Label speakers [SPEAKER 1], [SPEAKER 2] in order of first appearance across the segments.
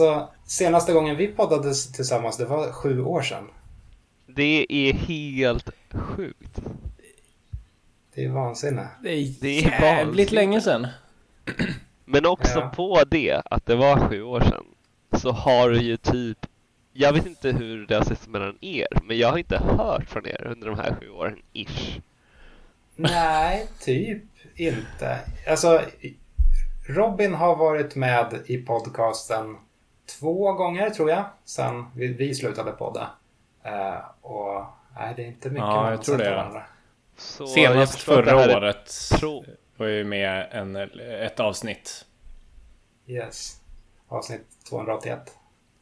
[SPEAKER 1] Alltså, senaste gången vi poddade tillsammans, det var sju år sedan.
[SPEAKER 2] Det är helt sjukt.
[SPEAKER 1] Det är vansinne.
[SPEAKER 3] Det är, det är jävligt länge sedan.
[SPEAKER 2] Men också ja. på det, att det var sju år sedan, så har du ju typ jag vet inte hur det har sett mellan er, men jag har inte hört från er under de här sju åren, ish.
[SPEAKER 1] Nej, typ inte. Alltså, Robin har varit med i podcasten två gånger tror jag, sen vi, vi slutade podda. Uh, och nej, det är inte mycket
[SPEAKER 3] Ja, jag tror det. Varandra. Senast förra året tro. var ju med en, ett avsnitt.
[SPEAKER 1] Yes, avsnitt 281.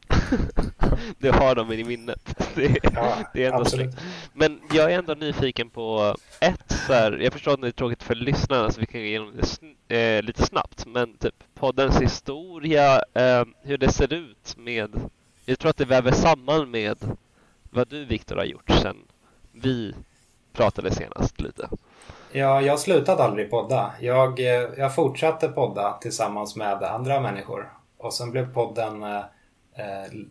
[SPEAKER 2] du har dem i minnet. Det, ja, det är ändå snyggt. Men jag är ändå nyfiken på ett så här, jag förstår att det är tråkigt för lyssnarna så vi kan gå igenom det eh, lite snabbt. Men typ poddens historia, eh, hur det ser ut med, jag tror att det väver samman med vad du Viktor har gjort sen vi pratade senast lite.
[SPEAKER 1] Ja, jag slutade aldrig podda. Jag, eh, jag fortsatte podda tillsammans med andra människor. Och sen blev podden Eh,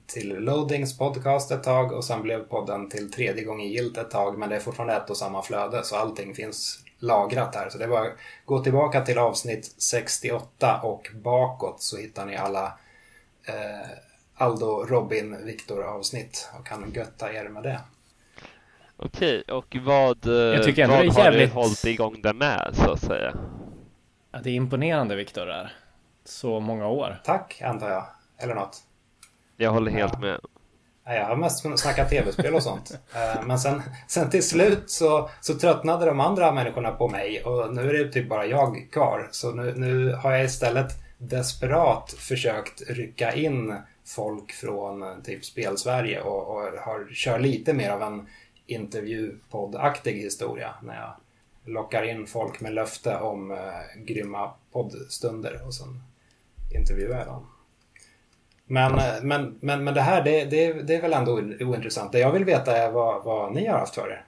[SPEAKER 1] till Loadings podcast ett tag och sen blev podden till tredje gången gilt ett tag men det är fortfarande ett och samma flöde så allting finns lagrat här. Så det är bara att gå tillbaka till avsnitt 68 och bakåt så hittar ni alla eh, Aldo, Robin, Viktor avsnitt och kan götta er med det.
[SPEAKER 2] Okej, och vad, Jag tycker vad har jävligt... du hållit igång det med så att säga?
[SPEAKER 3] Ja, det är imponerande Viktor där. Så många år.
[SPEAKER 1] Tack antar jag, eller något.
[SPEAKER 2] Jag håller helt med.
[SPEAKER 1] Jag har mest snackat tv-spel och sånt. Eh, men sen, sen till slut så, så tröttnade de andra människorna på mig och nu är det typ bara jag kvar. Så nu, nu har jag istället desperat försökt rycka in folk från typ Spelsverige och, och har, kör lite mer av en intervjupoddaktig historia när jag lockar in folk med löfte om eh, grymma poddstunder och sen intervjuar jag dem. Men, eh, men, men, men det här det, det, det är väl ändå ointressant. Det jag vill veta är vad, vad ni har haft för er.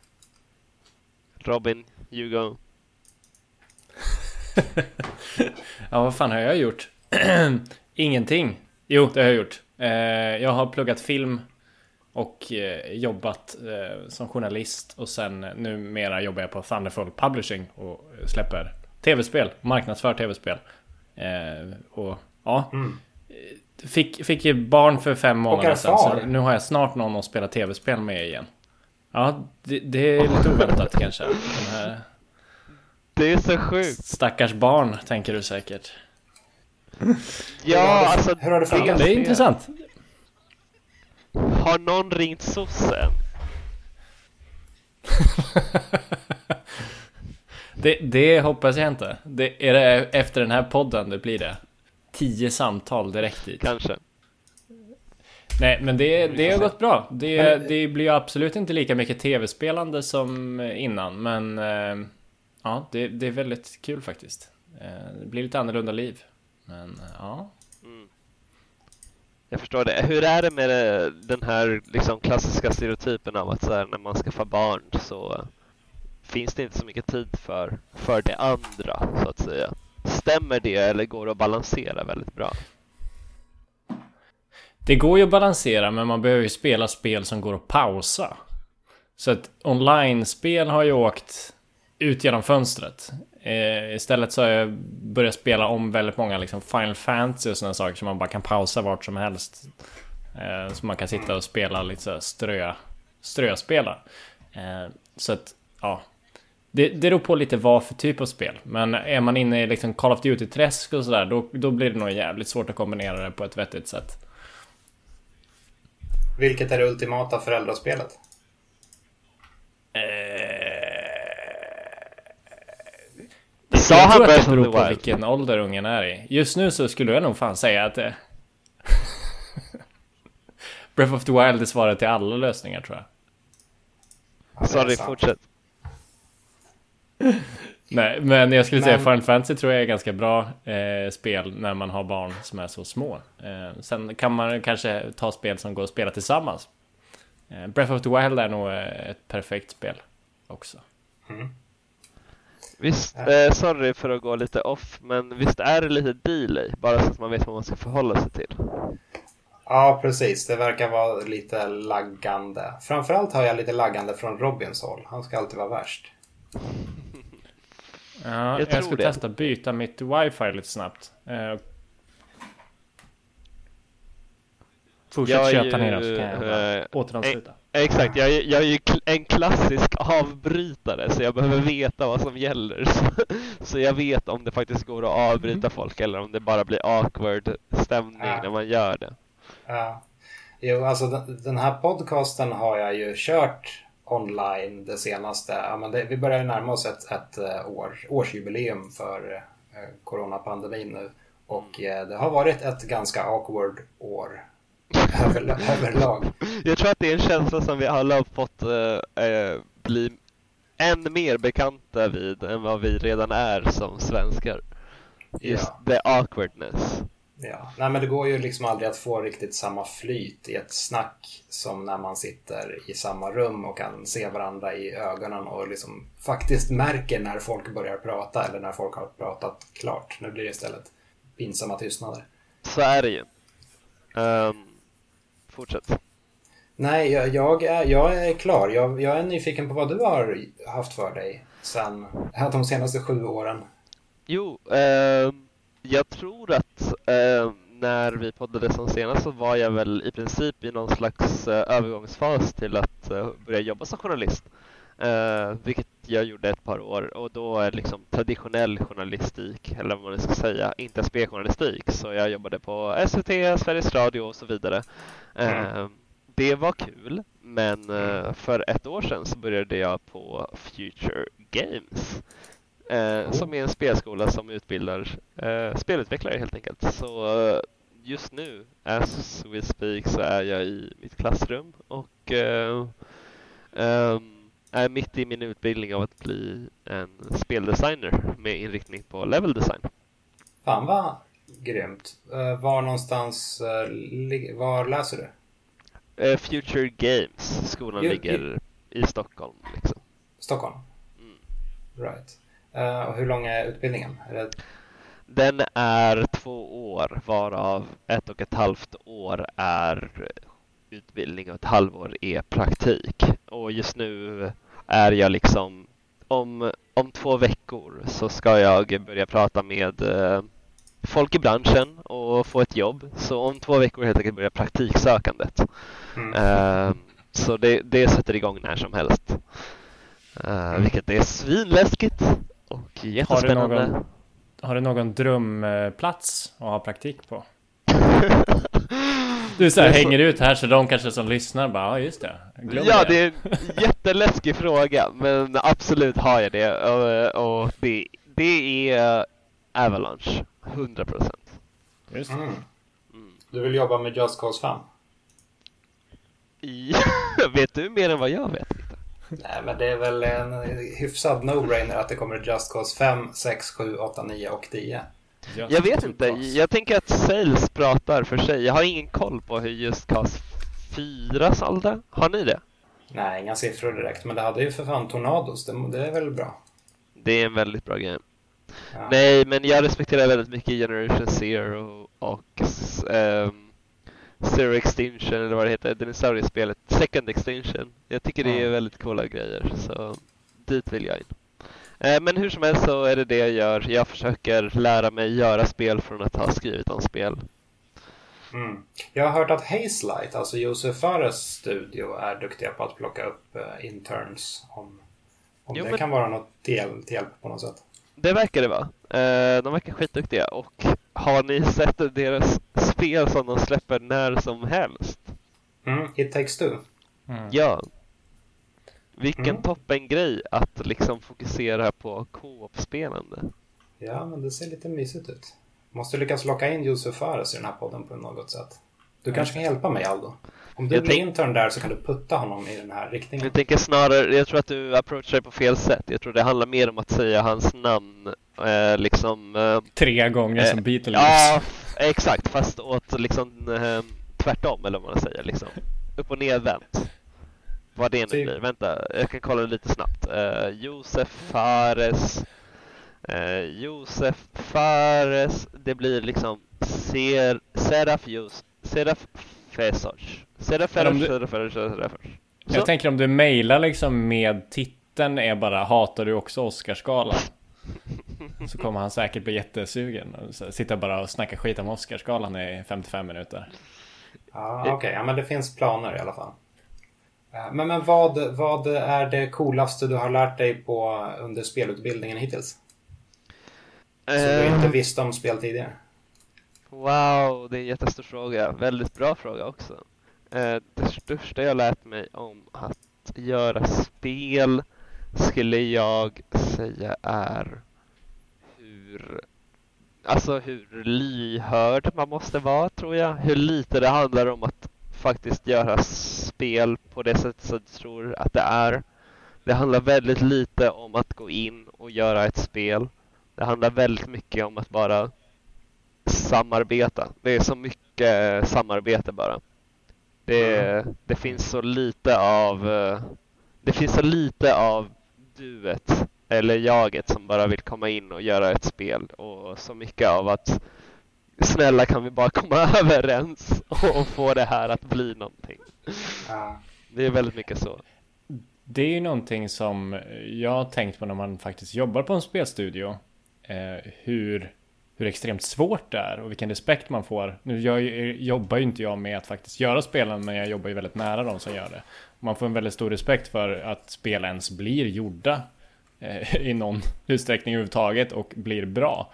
[SPEAKER 2] Robin, you go.
[SPEAKER 3] ja, vad fan har jag gjort? Ingenting. Jo, det har jag gjort. Eh, jag har pluggat film och eh, jobbat som journalist och sen numera jobbar jag på Thunderful Publishing och släpper tv-spel, marknadsför tv-spel. Och ja, mm. Fick, fick ju barn för fem månader sedan. Så nu har jag snart någon att spela tv-spel med igen. Ja, det, det är lite oväntat kanske. Den här...
[SPEAKER 2] Det är så sjukt.
[SPEAKER 3] Stackars barn, tänker du säkert.
[SPEAKER 2] Ja, alltså.
[SPEAKER 1] Hur har det funkat?
[SPEAKER 3] Det är intressant.
[SPEAKER 2] Har någon ringt sossen?
[SPEAKER 3] det, det hoppas jag inte. Det, är det efter den här podden det blir det? Tio samtal direkt dit.
[SPEAKER 2] Kanske.
[SPEAKER 3] Nej, men det, det har gått bra. Det, det blir absolut inte lika mycket tv-spelande som innan, men eh, ja, det, det är väldigt kul faktiskt. Eh, det blir lite annorlunda liv, men eh, ja. Mm.
[SPEAKER 2] Jag förstår det. Hur är det med den här liksom klassiska stereotypen av att så här, när man skaffar barn så finns det inte så mycket tid för, för det andra, så att säga. Stämmer det eller går det att balansera väldigt bra?
[SPEAKER 3] Det går ju att balansera men man behöver ju spela spel som går att pausa. Så att online-spel har ju åkt ut genom fönstret. Eh, istället så har jag börjat spela om väldigt många liksom Final Fantasy och sådana saker som man bara kan pausa vart som helst. Eh, så man kan sitta och spela lite så strö, ströspela. Eh, så att, ja, det, det beror på lite vad för typ av spel. Men är man inne i liksom Call of Duty-träsk och sådär, då, då blir det nog jävligt svårt att kombinera det på ett vettigt sätt.
[SPEAKER 1] Vilket är det ultimata föräldraspelet?
[SPEAKER 3] Eh... Det sa han tror att det beror på vilken ålder ungen är i. Just nu så skulle jag nog fan säga att det... Breath of the Wild är svaret till alla lösningar tror jag.
[SPEAKER 2] Ja, Sorry, fortsätt.
[SPEAKER 3] Nej, men jag skulle men... säga Final Fantasy tror jag är ganska bra eh, spel när man har barn som är så små. Eh, sen kan man kanske ta spel som går att spela tillsammans. Eh, Breath of the Wild är nog eh, ett perfekt spel också. Mm.
[SPEAKER 2] Visst, eh, sorry för att gå lite off, men visst är det lite delay? Bara så att man vet vad man ska förhålla sig till.
[SPEAKER 1] Ja, precis. Det verkar vara lite laggande. Framförallt har jag lite laggande från Robins håll. Han ska alltid vara värst.
[SPEAKER 3] Ja, jag, jag ska det. testa byta mitt wifi lite snabbt. Uh, Fortsätt köta ner så kan jag uh, återansluta.
[SPEAKER 2] Exakt, jag, jag är ju en klassisk avbrytare så jag behöver veta vad som gäller. Så, så jag vet om det faktiskt går att avbryta mm. folk eller om det bara blir awkward stämning ja. när man gör det.
[SPEAKER 1] Ja. Jo, alltså den, här podcasten har jag ju kört online det senaste. Ja, men det, vi börjar närma oss ett, ett uh, år, årsjubileum för uh, coronapandemin nu. Och uh, det har varit ett ganska awkward år över, överlag.
[SPEAKER 2] Jag tror att det är en känsla som vi alla har fått äh, bli än mer bekanta vid än vad vi redan är som svenskar. Just ja. the awkwardness.
[SPEAKER 1] Ja, nej men det går ju liksom aldrig att få riktigt samma flyt i ett snack som när man sitter i samma rum och kan se varandra i ögonen och liksom faktiskt märker när folk börjar prata eller när folk har pratat klart. Nu blir det istället pinsamma tystnader.
[SPEAKER 2] Så är det ju. Um, fortsätt.
[SPEAKER 1] Nej, jag, jag, är, jag är klar. Jag, jag är nyfiken på vad du har haft för dig sen de senaste sju åren.
[SPEAKER 2] Jo, eh, jag tror att eh, när vi poddade som senast så var jag väl i princip i någon slags eh, övergångsfas till att eh, börja jobba som journalist. Eh, vilket jag gjorde ett par år och då är liksom traditionell journalistik, eller vad man ska säga, inte speljournalistik. Så jag jobbade på SVT, Sveriges Radio och så vidare. Mm. Eh, det var kul, men eh, för ett år sedan så började jag på Future Games. Eh, som är en spelskola som utbildar eh, spelutvecklare helt enkelt. Så eh, just nu, as we speak, så är jag i mitt klassrum och eh, um, är mitt i min utbildning av att bli en speldesigner med inriktning på level design.
[SPEAKER 1] Fan vad grymt. Uh, var någonstans, uh, var läser du?
[SPEAKER 2] Future Games. Skolan jo, ligger i Stockholm. Liksom.
[SPEAKER 1] Stockholm? Mm. Right. Och hur lång är utbildningen? Är det...
[SPEAKER 2] Den är två år varav ett och ett halvt år är utbildning och ett halvår är praktik. Och just nu är jag liksom om, om två veckor så ska jag börja prata med eh, folk i branschen och få ett jobb. Så om två veckor helt enkelt börjar praktiksökandet. Mm. Eh, så det, det sätter igång när som helst. Eh, mm. vilket är svinläskigt och jättespännande.
[SPEAKER 3] Har du någon, har du någon drömplats att ha praktik på? Du så här, hänger ut här så de kanske som lyssnar bara, ja just det.
[SPEAKER 2] Glöm ja, det. är en jätteläskig fråga, men absolut har jag det. Och, och det, det är Avalanche, 100 procent.
[SPEAKER 1] Just det. Mm. Du vill jobba med Just Cause 5?
[SPEAKER 2] Ja, vet du mer än vad jag vet?
[SPEAKER 1] Nej, men det är väl en hyfsad no-brainer att det kommer Just Cause 5, 6, 7, 8, 9 och 10.
[SPEAKER 2] Just jag vet inte. Jag tänker att Sales pratar för sig. Jag har ingen koll på hur just Cast 4 sålde. Har ni det?
[SPEAKER 1] Nej, inga siffror direkt. Men det hade ju för fan Tornados. Det, det är väl bra?
[SPEAKER 2] Det är en väldigt bra grej. Ja. Nej, men jag respekterar väldigt mycket Generation Zero och um, Zero Extinction eller vad det heter, dinosauriespelet Second Extinction. Jag tycker det är väldigt coola grejer, så dit vill jag in. Eh, men hur som helst så är det det jag gör. Jag försöker lära mig göra spel från att ha skrivit om spel.
[SPEAKER 1] Mm. Jag har hört att Hazelight, alltså Josef Fares studio, är duktiga på att plocka upp uh, interns. Om, om jo, det men... kan vara något till, till hjälp på något sätt.
[SPEAKER 2] Det verkar det vara. Uh, de verkar skitduktiga. Och har ni sett deras spel som de släpper när som helst?
[SPEAKER 1] Mm, It takes two.
[SPEAKER 2] Mm. Ja, vilken mm. toppengrej att liksom fokusera på co-op-spelande.
[SPEAKER 1] Ja, men det ser lite mysigt ut. Måste lyckas locka in Josef Fares i den här podden på något sätt. Du kanske kan hjälpa mig Aldo? Om du jag blir tänk... intern där så kan du putta honom i den här riktningen.
[SPEAKER 2] Jag tänker snarare, jag tror att du approachar det på fel sätt. Jag tror det handlar mer om att säga hans namn eh, liksom... Eh,
[SPEAKER 3] Tre gånger eh, som Beatles.
[SPEAKER 2] Ja, exakt. Fast åt liksom eh, tvärtom eller vad man säger. Liksom. Upp och nedvänt. Vad det nu blir. Vänta, jag kan kolla lite snabbt. Uh, Josef Fares. Uh, Josef Fares. Det blir liksom Ser, Seraf, Jos, Seraf Kväsars. Du...
[SPEAKER 3] Jag tänker om du mejlar liksom med titeln är bara Hatar du också Oscarsgalan? Så kommer han säkert bli jättesugen och sitta bara och snacka skit om Oscarsgalan i 55 minuter.
[SPEAKER 1] Ja, okej. Okay. Ja, men det finns planer i alla fall. Men, men vad, vad är det coolaste du har lärt dig på under spelutbildningen hittills? Som du inte eh. visste om spel tidigare?
[SPEAKER 2] Wow, det är en jättestor fråga. Väldigt bra fråga också. Eh, det största jag lärt mig om att göra spel skulle jag säga är hur Alltså hur lyhörd man måste vara tror jag. Hur lite det handlar om att faktiskt göra spel på det sättet som du tror att det är. Det handlar väldigt lite om att gå in och göra ett spel. Det handlar väldigt mycket om att bara samarbeta. Det är så mycket samarbete bara. Det, mm. det finns så lite av eh, det finns så lite av duet eller jaget som bara vill komma in och göra ett spel och så mycket av att snälla kan vi bara komma överens och få det här att bli någonting. Ja. Det är väldigt mycket så.
[SPEAKER 3] Det är ju någonting som jag har tänkt på när man faktiskt jobbar på en spelstudio. Eh, hur, hur extremt svårt det är och vilken respekt man får. Nu jag, jobbar ju inte jag med att faktiskt göra spelen men jag jobbar ju väldigt nära de som gör det. Man får en väldigt stor respekt för att spel ens blir gjorda eh, i någon utsträckning överhuvudtaget och blir bra.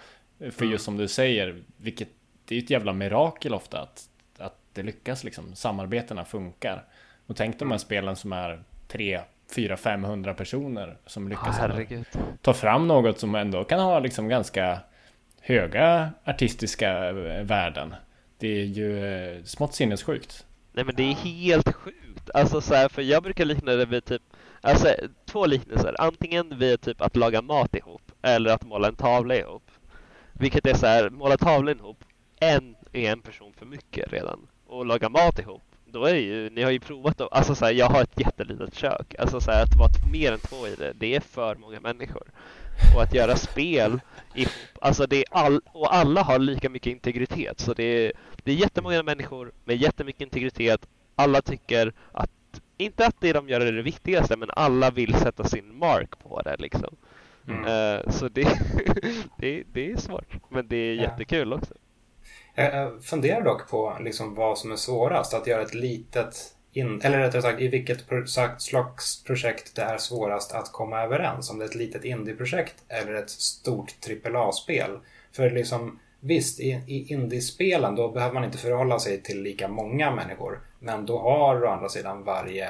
[SPEAKER 3] För just som du säger, vilket det är ett jävla mirakel ofta att, att det lyckas liksom. Samarbetena funkar. Och tänk de här spelen som är 3, 4, 500 personer som lyckas
[SPEAKER 2] oh,
[SPEAKER 3] ta fram något som ändå kan ha liksom ganska höga artistiska eh, värden. Det är ju eh, smått sinnessjukt.
[SPEAKER 2] Nej men det är helt sjukt. Alltså så här, för jag brukar likna det vid typ, alltså två liknelser. Antingen vid typ att laga mat ihop eller att måla en tavla ihop. Vilket är så här, måla tavlan ihop, en är en person för mycket redan. Och laga mat ihop, då är det ju, ni har ju provat då, alltså så här, jag har ett jättelitet kök. Alltså så här, att vara mer än två i det, det är för många människor. Och att göra spel ihop, alltså det är all, och alla har lika mycket integritet. Så det är, det är jättemånga människor med jättemycket integritet. Alla tycker att, inte att det de gör är det viktigaste, men alla vill sätta sin mark på det liksom. Mm. Uh, så det, det, det är svårt, men det är ja. jättekul också.
[SPEAKER 1] Jag funderar dock på liksom vad som är svårast. Att göra ett litet, in, eller rättare sagt i vilket slags projekt det är svårast att komma överens. Om det är ett litet indieprojekt eller ett stort AAA-spel. För liksom Visst, i, i indiespelen då behöver man inte förhålla sig till lika många människor. Men då har å andra sidan varje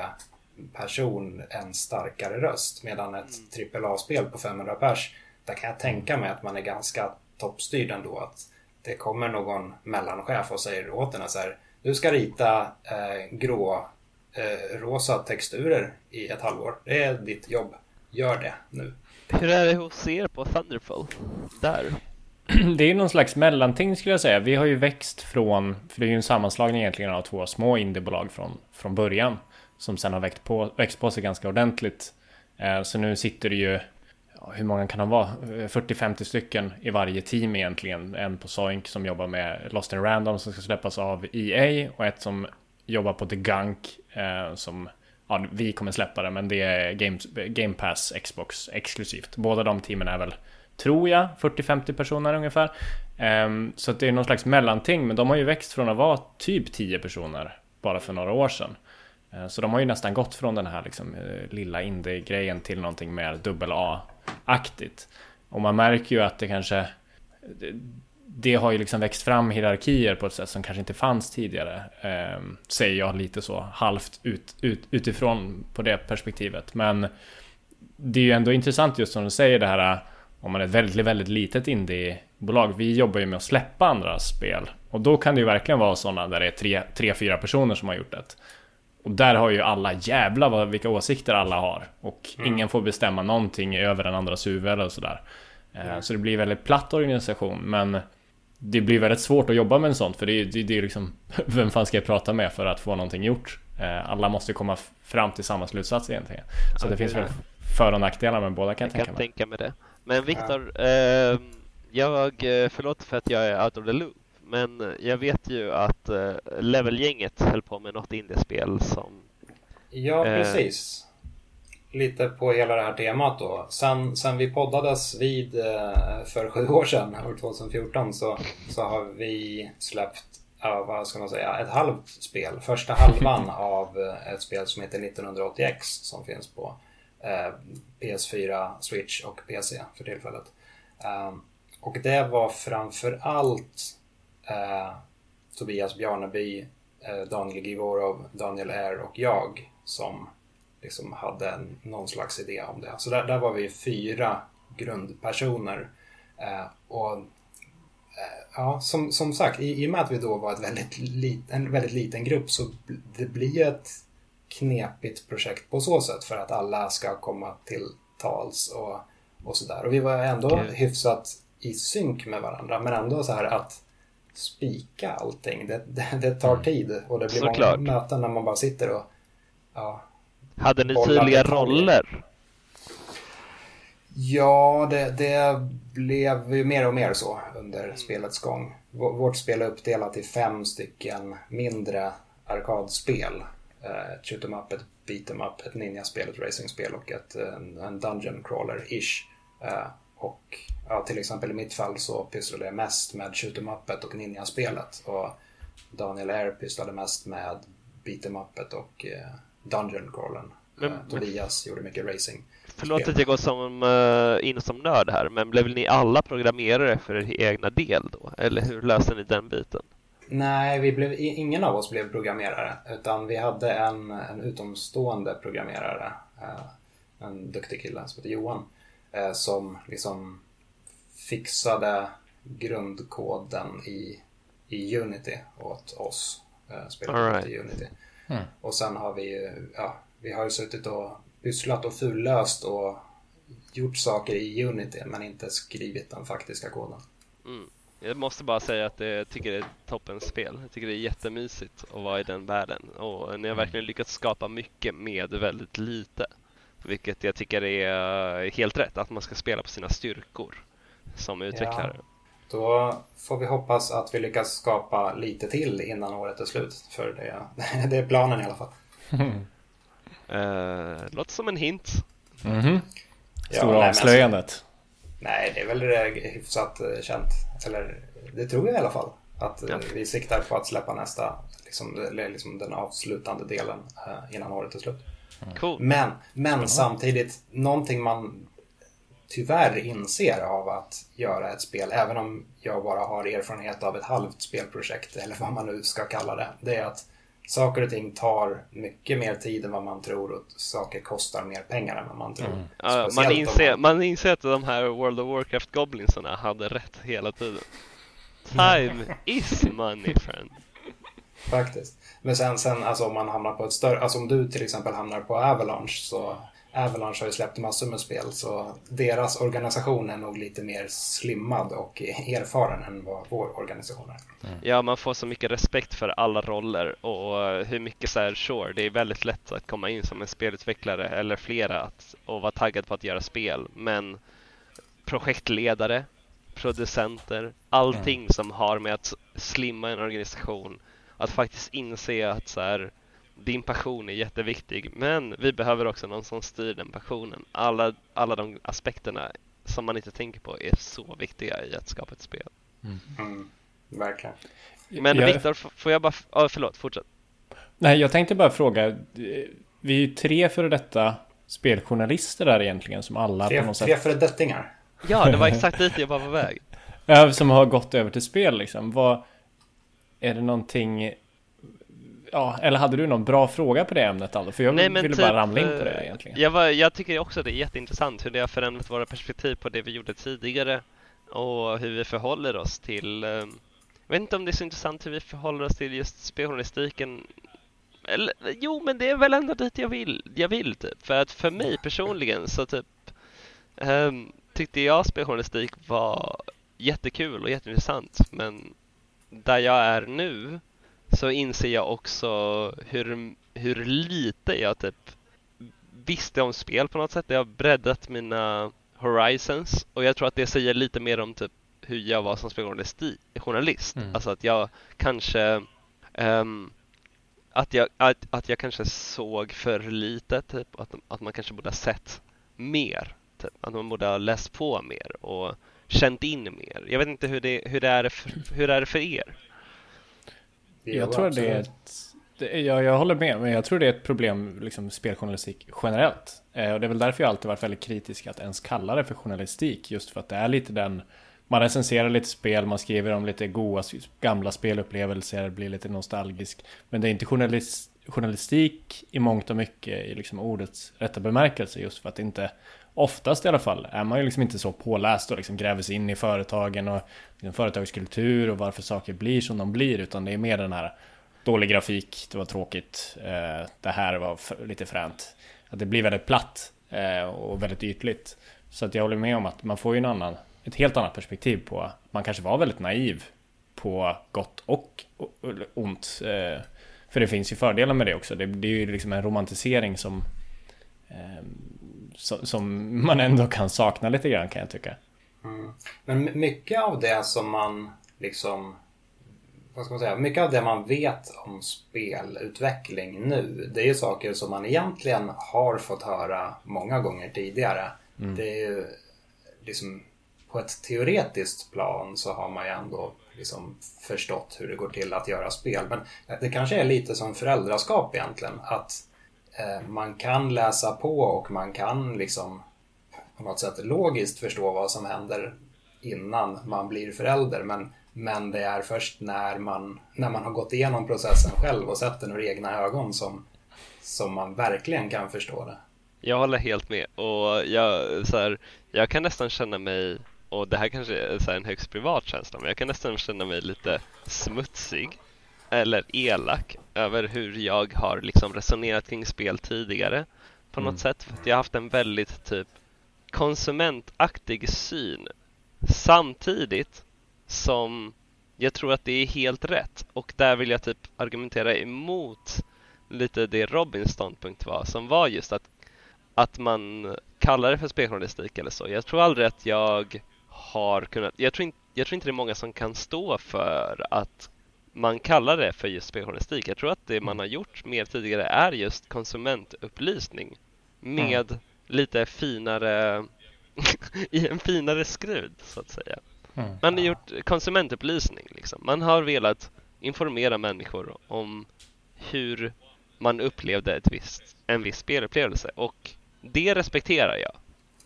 [SPEAKER 1] person en starkare röst. Medan ett AAA-spel på 500 pers, där kan jag tänka mig att man är ganska toppstyrd ändå. Att det kommer någon mellanchef och säger åt en så här, du ska rita eh, grå eh, rosa texturer i ett halvår. Det är ditt jobb. Gör det nu.
[SPEAKER 2] Hur är det hos er på Thunderful? Där?
[SPEAKER 3] Det är någon slags mellanting skulle jag säga. Vi har ju växt från, för det är ju en sammanslagning egentligen av två små indiebolag från, från början. Som sen har växt på, växt på sig ganska ordentligt. Eh, så nu sitter det ju hur många kan de vara? Eh, 40-50 stycken i varje team egentligen. En på Soink som jobbar med Lost in Random som ska släppas av EA och ett som jobbar på The Gunk eh, som ja, vi kommer släppa det men det är Game, Game Pass Xbox exklusivt. Båda de teamen är väl, tror jag, 40-50 personer ungefär. Um, så det är någon slags mellanting men de har ju växt från att vara typ 10 personer bara för några år sedan. Uh, så de har ju nästan gått från den här liksom, eh, lilla indie-grejen till någonting mer dubbel A aktigt. Och man märker ju att det kanske det har ju liksom växt fram hierarkier på ett sätt som kanske inte fanns tidigare. Eh, säger jag lite så halvt ut, ut, utifrån på det perspektivet. Men det är ju ändå intressant just som du säger det här om man är ett väldigt, väldigt litet indiebolag. Vi jobbar ju med att släppa andra spel och då kan det ju verkligen vara sådana där det är tre, tre, fyra personer som har gjort det. Och där har ju alla jävla vad, vilka åsikter alla har. Och mm. ingen får bestämma någonting över den andras huvud eller sådär. Mm. Så det blir väldigt platt organisation. Men det blir väldigt svårt att jobba med en sån. För det är, det, det är liksom Vem fan ska jag prata med för att få någonting gjort? Eh, alla måste komma fram till samma slutsats egentligen. Så okay. det finns väl för och nackdelar med båda kan jag,
[SPEAKER 2] jag
[SPEAKER 3] tänka
[SPEAKER 2] mig. tänka mig det. Men Viktor, eh, jag, förlåt för att jag är out of the loop. Men jag vet ju att uh, Levelgänget höll på med något indiespel som...
[SPEAKER 1] Ja, precis. Uh, Lite på hela det här temat då. Sen, sen vi poddades vid för sju år sedan, år 2014, så, så har vi släppt ja, vad ska man säga, ett halvt spel. Första halvan av ett spel som heter 1980X som finns på eh, PS4, Switch och PC för tillfället. Eh, och det var framför allt eh, Tobias Bjarneby, eh, Daniel Givorov, Daniel R och jag som liksom hade någon slags idé om det. Så där, där var vi fyra grundpersoner. Eh, och eh, ja, som, som sagt, i, i och med att vi då var ett väldigt lit, en väldigt liten grupp så det blir ett knepigt projekt på så sätt för att alla ska komma till tals och, och sådär. Och vi var ändå okay. hyfsat i synk med varandra men ändå så här att spika allting. Det, det, det tar mm. tid och det blir Såklart. många möten när man bara sitter och ja,
[SPEAKER 2] Hade ni tydliga roller?
[SPEAKER 1] Ja, det, det, blev ju mer och mer så under mm. spelets gång. Vårt spel är uppdelat i fem stycken mindre arkadspel Eh, ett shoot em up, ett beat em up, ett ninjaspel, ett racingspel och ett, en, en dungeon crawler-ish. Eh, och ja, till exempel i mitt fall så pysslade jag mest med shoot em upet och ninjaspelet. Och Daniel R pysslade mest med beat em upet och eh, dungeon crawlern. Men, Tobias gjorde mycket racing.
[SPEAKER 2] Förlåt att jag går som, uh, in som nörd här, men blev ni alla programmerare för er egna del då? Eller hur löste ni den biten?
[SPEAKER 1] Nej, vi blev, ingen av oss blev programmerare. Utan vi hade en, en utomstående programmerare. Eh, en duktig kille som heter Johan. Eh, som liksom fixade grundkoden i, i Unity åt oss. Eh, Spelade right. i Unity. Mm. Och sen har vi ju, ja, vi har ju suttit och pysslat och fullöst och gjort saker i Unity men inte skrivit den faktiska koden.
[SPEAKER 2] Mm. Jag måste bara säga att jag tycker det är toppens spel. Jag tycker det är jättemysigt att vara i den världen och ni har verkligen lyckats skapa mycket med väldigt lite. Vilket jag tycker är helt rätt, att man ska spela på sina styrkor som utvecklare. Ja,
[SPEAKER 1] då får vi hoppas att vi lyckas skapa lite till innan året är slut. För det, det är planen i alla fall.
[SPEAKER 2] uh, låter som en hint.
[SPEAKER 3] Mm -hmm. Stora ja, avslöjandet.
[SPEAKER 1] Nej, det är väl hyfsat eh, känt. Eller det tror jag i alla fall. Att eh, ja. vi siktar på att släppa nästa, liksom, liksom den avslutande delen eh, innan året är slut.
[SPEAKER 2] Mm. Cool.
[SPEAKER 1] Men, men mm. samtidigt, någonting man tyvärr inser av att göra ett spel, även om jag bara har erfarenhet av ett halvt spelprojekt, eller vad man nu ska kalla det, det är att saker och ting tar mycket mer tid än vad man tror och saker kostar mer pengar än vad man tror. Mm.
[SPEAKER 2] Ja, man, inser, man... man inser att de här World of Warcraft-goblinsarna hade rätt hela tiden. Time is money friend.
[SPEAKER 1] Faktiskt. Men sen, sen alltså om man hamnar på ett större, alltså om du till exempel hamnar på Avalanche så Avalanche har ju släppt massor med spel så deras organisation är nog lite mer slimmad och erfaren än vad vår organisation är.
[SPEAKER 2] Mm. Ja, man får så mycket respekt för alla roller och hur mycket så här, sure, det är väldigt lätt att komma in som en spelutvecklare eller flera att, och vara taggad på att göra spel. Men projektledare, producenter, allting mm. som har med att slimma en organisation, att faktiskt inse att så här, din passion är jätteviktig men vi behöver också någon som styr den passionen. Alla, alla de aspekterna som man inte tänker på är så viktiga i att skapa ett spel.
[SPEAKER 1] Mm. Mm, verkligen.
[SPEAKER 2] Men jag... Viktor, får jag bara... Oh, förlåt, fortsätt.
[SPEAKER 3] Nej, jag tänkte bara fråga. Vi är ju tre före detta speljournalister där egentligen som alla
[SPEAKER 1] tre,
[SPEAKER 3] på något
[SPEAKER 1] sätt... Tre före dettingar.
[SPEAKER 2] Ja, det var exakt dit jag var på väg.
[SPEAKER 3] Ja, som har gått över till spel liksom. Vad... Är det någonting ja, eller hade du någon bra fråga på det ämnet Aldo? För jag Nej, ville typ, bara ramla in på det eh, egentligen.
[SPEAKER 2] Jag, var, jag tycker också att det är jätteintressant hur det har förändrat våra perspektiv på det vi gjorde tidigare och hur vi förhåller oss till eh, jag vet inte om det är så intressant hur vi förhåller oss till just speljournalistiken eller, jo, men det är väl ändå dit jag vill, jag vill typ. För att för mig personligen så typ um, tyckte jag speljournalistik var jättekul och jätteintressant. Men där jag är nu så inser jag också hur, hur lite jag typ visste om spel på något sätt. Jag har breddat mina horizons och jag tror att det säger lite mer om typ hur jag var som speljournalist. Mm. Alltså att jag kanske um, att, jag, att, att jag kanske såg för lite, typ. Att, att man kanske borde ha sett mer. Typ. Att man borde ha läst på mer och känt in mer. Jag vet inte hur det, hur det, är, för, hur det är för er.
[SPEAKER 3] Jag tror det är ett jag, jag håller med, men jag tror det är ett problem, liksom speljournalistik generellt. Eh, och det är väl därför jag alltid varit väldigt kritisk att ens kalla det för journalistik, just för att det är lite den man recenserar lite spel, man skriver om lite goa gamla spelupplevelser, blir lite nostalgisk. Men det är inte journalist, journalistik i mångt och mycket i liksom ordets rätta bemärkelse, just för att det inte Oftast i alla fall är man ju liksom inte så påläst och liksom gräver sig in i företagen och liksom företagskultur och varför saker blir som de blir utan det är mer den här dålig grafik, det var tråkigt, eh, det här var lite fränt. Att det blir väldigt platt eh, och väldigt ytligt. Så att jag håller med om att man får ju en annan, ett helt annat perspektiv på, man kanske var väldigt naiv på gott och ont. Eh, för det finns ju fördelar med det också. Det, det är ju liksom en romantisering som, ehm, som man ändå kan sakna lite grann kan jag tycka.
[SPEAKER 1] Mm. Men mycket av det som man liksom vad ska man säga, mycket av det man vet om spelutveckling nu, det är ju saker som man egentligen har fått höra många gånger tidigare. Mm. Det är ju liksom på ett teoretiskt plan så har man ju ändå liksom förstått hur det går till att göra spel. Men det kanske är lite som föräldraskap egentligen. Att Eh, man kan läsa på och man kan liksom på något sätt logiskt förstå vad som händer innan man blir förälder. Men men det är först när man, när man har gått igenom processen själv och sett den ur egna ögon som, som man verkligen kan förstå det.
[SPEAKER 2] Jag håller helt med och jag, så här, jag kan nästan känna mig, och det här kanske är så en högst privat känsla, men jag kan nästan känna mig lite smutsig eller elak över hur jag har liksom resonerat kring spel tidigare på något mm. sätt. För att jag har haft en väldigt typ konsumentaktig syn samtidigt som jag tror att det är helt rätt och där vill jag typ argumentera emot lite det Robins ståndpunkt var som var just att, att man kallar det för speljournalistik eller så. Jag tror aldrig att jag har kunnat, jag tror, inte, jag tror inte det är många som kan stå för att man kallar det för just speljournalistik. Jag tror att det man har gjort mer tidigare är just konsumentupplysning med mm. lite finare i en finare skrud så att säga. Mm. Man har gjort konsumentupplysning. Liksom. Man har velat informera människor om hur man upplevde ett visst, en viss spelupplevelse och det respekterar jag.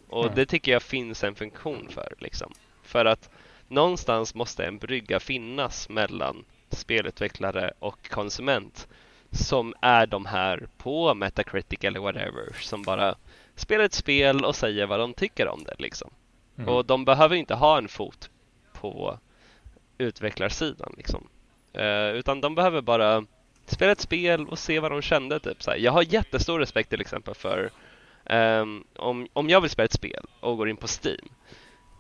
[SPEAKER 2] Och mm. det tycker jag finns en funktion för. Liksom. För att någonstans måste en brygga finnas mellan spelutvecklare och konsument som är de här på Metacritic eller whatever som bara spelar ett spel och säger vad de tycker om det. Liksom. Mm. Och de behöver inte ha en fot på utvecklarsidan liksom. Eh, utan de behöver bara spela ett spel och se vad de kände typ. Så här. Jag har jättestor respekt till exempel för um, om, om jag vill spela ett spel och går in på Steam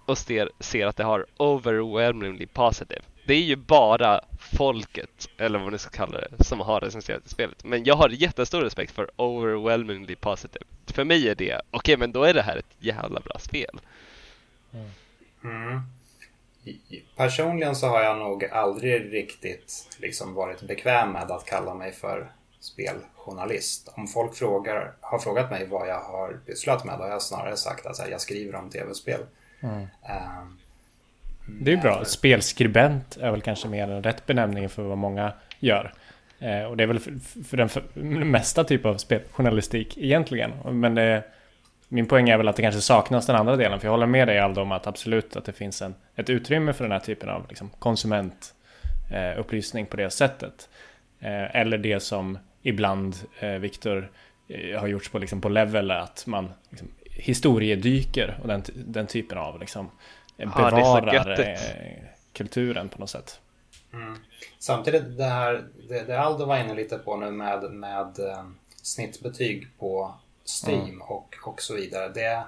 [SPEAKER 2] och ser, ser att det har overwhelmingly positive. Det är ju bara folket, eller vad ni ska kalla det, som har recenserat spelet. Men jag har jättestor respekt för overwhelmingly positive. För mig är det, okej okay, men då är det här ett jävla bra spel.
[SPEAKER 1] Mm. Mm personligen så har jag nog aldrig riktigt liksom varit bekväm med att kalla mig för speljournalist. Om folk frågar, har frågat mig vad jag har pysslat med, då har jag snarare sagt att jag skriver om tv-spel. Mm. Uh,
[SPEAKER 3] det är bra. Spelskribent är väl kanske mer en rätt benämning för vad många gör. Eh, och det är väl för, för den för, mesta typ av speljournalistik egentligen. Men det, min poäng är väl att det kanske saknas den andra delen. För jag håller med dig Aldo om att absolut att det finns en, ett utrymme för den här typen av liksom, konsumentupplysning eh, på det sättet. Eh, eller det som ibland eh, Viktor eh, har gjorts på, liksom, på level att man liksom, historiedyker och den, den typen av liksom, bevarar eh, kulturen på något sätt.
[SPEAKER 1] Mm. Samtidigt det här, det, det Aldo var inne lite på nu med, med eh, snittbetyg på Steam mm. och, och så vidare. Det,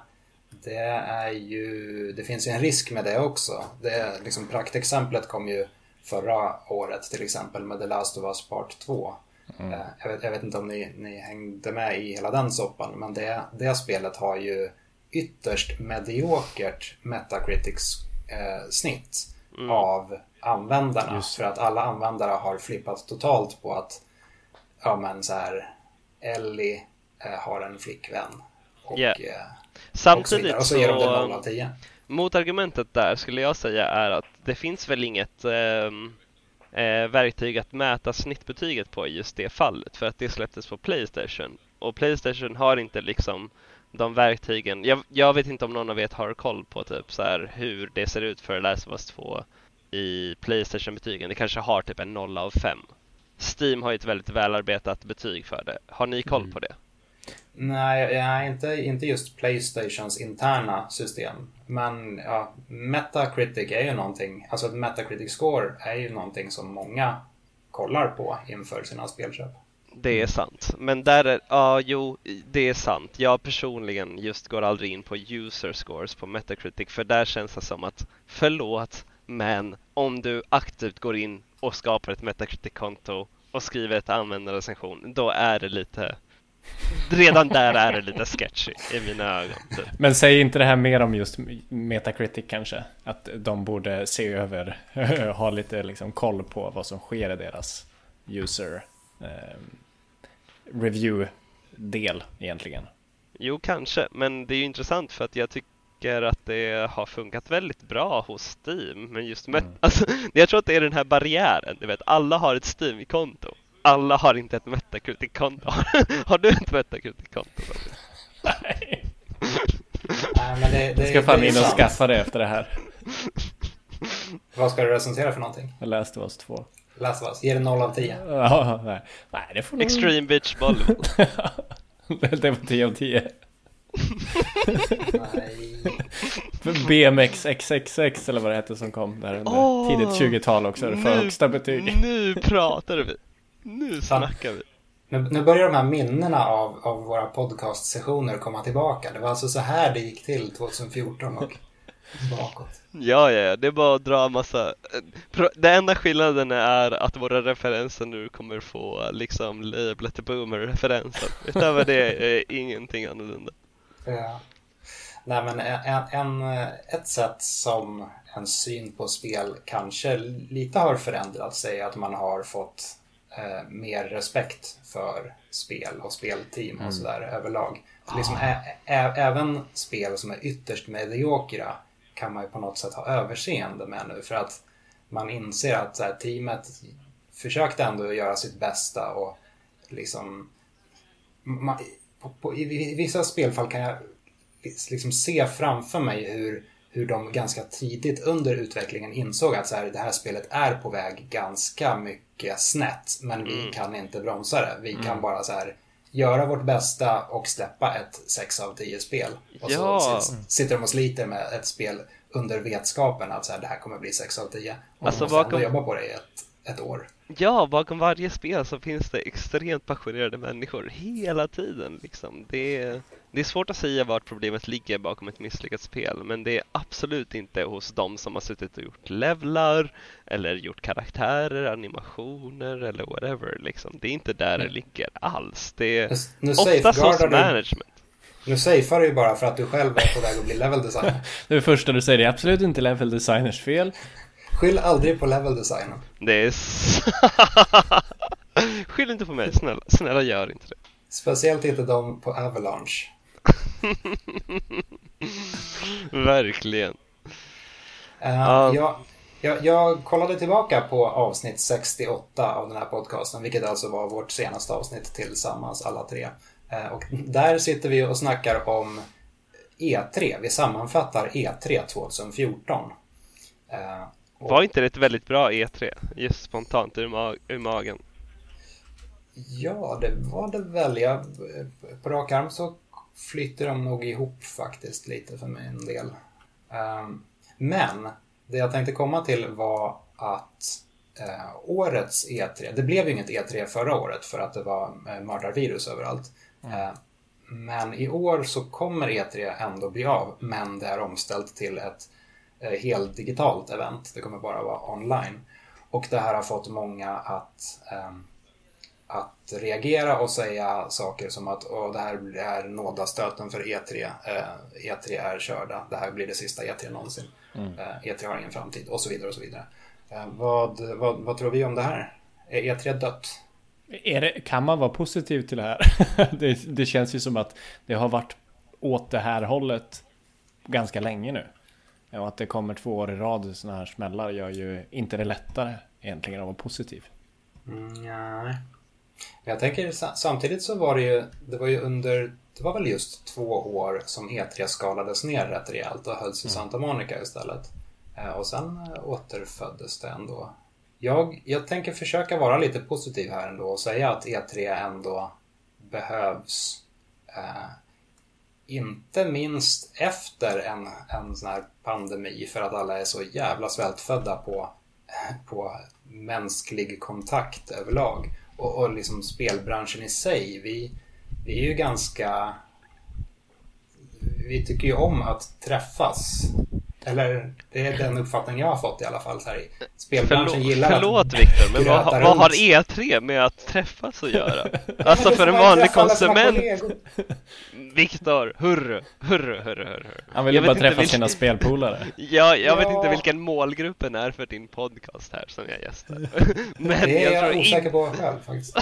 [SPEAKER 1] det är ju, det finns ju en risk med det också. Det, liksom, praktexemplet kom ju förra året till exempel med The Last of Us Part 2. Mm. Eh, jag, vet, jag, vet, inte om ni, ni, hängde med i hela den soppan men det, det spelet har ju ytterst mediokert Metacritic eh, mm. av användarna. Just. För att alla användare har flippat totalt på att ja men så här Ellie eh, har en flickvän. Och,
[SPEAKER 2] yeah. eh, Samtidigt
[SPEAKER 1] och så, så ger de det 0 av 10.
[SPEAKER 2] Motargumentet där skulle jag säga är att det finns väl inget ehm, eh, verktyg att mäta snittbetyget på i just det fallet för att det släpptes på Playstation och Playstation har inte liksom de verktygen. Jag, jag vet inte om någon av er har koll på typ så här hur det ser ut för Last of Us 2 i Playstation-betygen. Det kanske har typ en 0 av 5. Steam har ju ett väldigt välarbetat betyg för det. Har ni koll mm. på det?
[SPEAKER 1] Nej, ja, inte, inte just Playstations interna system. Men ja, Metacritic är ju någonting, alltså ett Metacritic score är ju någonting som många kollar på inför sina spelköp.
[SPEAKER 2] Det är sant. Men där är, ja jo, det är sant. Jag personligen just går aldrig in på user scores på Metacritic för där känns det som att förlåt, men om du aktivt går in och skapar ett Metacritic-konto och skriver ett användarrecension, då är det lite Redan där är det lite sketchy i mina ögon. Typ.
[SPEAKER 3] Men säg inte det här mer om just Metacritic kanske? Att de borde se över, ha lite liksom koll på vad som sker i deras user eh, review-del egentligen.
[SPEAKER 2] Jo, kanske, men det är ju intressant för att jag tycker att det har funkat väldigt bra hos Steam. Men just med, mm. alltså, jag tror att det är den här barriären, du vet, alla har ett Steam-konto alla har inte ett Metacritic-konto. har du ett Metacritic-konto?
[SPEAKER 3] Nej. Nej, men det, det, jag ska fan in och sant. skaffa det efter det här.
[SPEAKER 1] Vad ska du recensera för någonting?
[SPEAKER 3] Jag läste oss två.
[SPEAKER 1] Last of Us, ger det 0 av 10?
[SPEAKER 3] Ja, nej. nej det får
[SPEAKER 2] Extreme nog... Bitch Bollywood.
[SPEAKER 3] det var 10 av 10. BMX XXX eller vad det hette som kom där under oh, tidigt 20-tal också. Det för högsta betyg.
[SPEAKER 2] Nu pratar vi. Nu snackar vi.
[SPEAKER 1] Nu, nu börjar de här minnena av, av våra podcastsessioner komma tillbaka. Det var alltså så här det gick till 2014 och bakåt.
[SPEAKER 2] Ja, ja, det är bara att dra massa. Det enda skillnaden är att våra referenser nu kommer få liksom lablet boomer-referenser. Utöver det är ingenting annorlunda.
[SPEAKER 1] Ja. Nej, men en, en, ett sätt som en syn på spel kanske lite har förändrats är att man har fått eh, mer respekt för spel och spelteam och mm. sådär överlag. För liksom, ah. ä, ä, även spel som är ytterst mediokra kan man ju på något sätt ha överseende med nu för att man inser att så här, teamet försökte ändå göra sitt bästa och liksom man, på, på, i, i, vissa spelfall kan jag liksom se framför mig hur hur de ganska tidigt under utvecklingen insåg att så här, det här spelet är på väg ganska mycket snett. Men vi mm. kan inte bromsa det. Vi mm. kan bara så här göra vårt bästa och släppa ett 6 av 10 spel. Och ja. så sitter de och sliter med ett spel under vetskapen att så här, det här kommer bli 6 av 10. Och alltså, de måste bakom... ändå jobba på det i ett, ett år.
[SPEAKER 2] Ja, bakom varje spel så finns det extremt passionerade människor hela tiden. Liksom. Det, är, det är svårt att säga vart problemet ligger bakom ett misslyckat spel, men det är absolut inte hos de som har suttit och gjort levlar eller gjort karaktärer, animationer eller whatever. Liksom. Det är inte där det ligger alls. Det är nu, oftast hos management.
[SPEAKER 1] Nu safear du ju bara för att du själv är på väg att bli level designer.
[SPEAKER 3] det första du säger är absolut inte level designers fel.
[SPEAKER 1] Skyll aldrig på level designen.
[SPEAKER 2] Det är Skyll inte på mig, snälla. Snälla gör inte det.
[SPEAKER 1] Speciellt inte de på Avalanche.
[SPEAKER 2] Verkligen.
[SPEAKER 1] Uh, uh. Jag, jag, jag, kollade tillbaka på avsnitt 68 av den här podcasten, vilket alltså var vårt senaste avsnitt tillsammans alla tre. Uh, och där sitter vi och snackar om E3. Vi sammanfattar E3 2014.
[SPEAKER 2] Var inte det ett väldigt bra E3? Just spontant ur, mag ur magen.
[SPEAKER 1] Ja, det var det väl. Jag, på rak arm så flyter de nog ihop faktiskt lite för mig en del. Um, men det jag tänkte komma till var att uh, årets E3, det blev ju inget E3 förra året för att det var uh, mördarvirus överallt. Mm. Uh, men i år så kommer E3 ändå bli av, men det är omställt till ett Eh, helt digitalt event. Det kommer bara vara online. Och det här har fått många att, ähm, att reagera och säga saker som att Åh, det här är nådastöten för E3. Äh, E3 är körda. Det här blir det sista E3 någonsin. Mm. E3 har ingen framtid och så vidare och så vidare. Vad, vad, vad tror vi om det här? Är E3 dött?
[SPEAKER 3] Är det, kan man vara positiv till det här? det, det, känns ju som att det har varit åt det här hållet ganska länge nu. Och att det kommer två år i rad sådana här smällar gör ju inte det lättare egentligen att vara positiv.
[SPEAKER 1] Mm, nej. Jag tänker samtidigt så var det ju, det var ju under, det var väl just två år som E3 skalades ner rätt rejält och hölls i mm. Santa Monica istället. Eh, och sen eh, återföddes det ändå. Jag, jag tänker försöka vara lite positiv här ändå och säga att E3 ändå behövs. Eh, inte minst efter en, en sån här pandemi för att alla är så jävla svältfödda på, på mänsklig kontakt överlag. Och, och liksom spelbranschen i sig, vi, vi är ju ganska... Vi tycker ju om att träffas eller det är den uppfattning jag har fått i alla fall. Så här, spelbranschen
[SPEAKER 2] förlåt,
[SPEAKER 1] gillar
[SPEAKER 2] Förlåt att Viktor, men vad, vad har E3 med att träffas att göra? Alltså för en vanlig konsument. Viktor, hurru, hurru, hurru, hurru.
[SPEAKER 3] Han vill ju bara träffa vilken... sina spelpolare.
[SPEAKER 2] Ja, jag ja. vet inte vilken målgruppen är för din podcast här som jag gästar.
[SPEAKER 1] Men det är jag, jag osäker in... på själv faktiskt.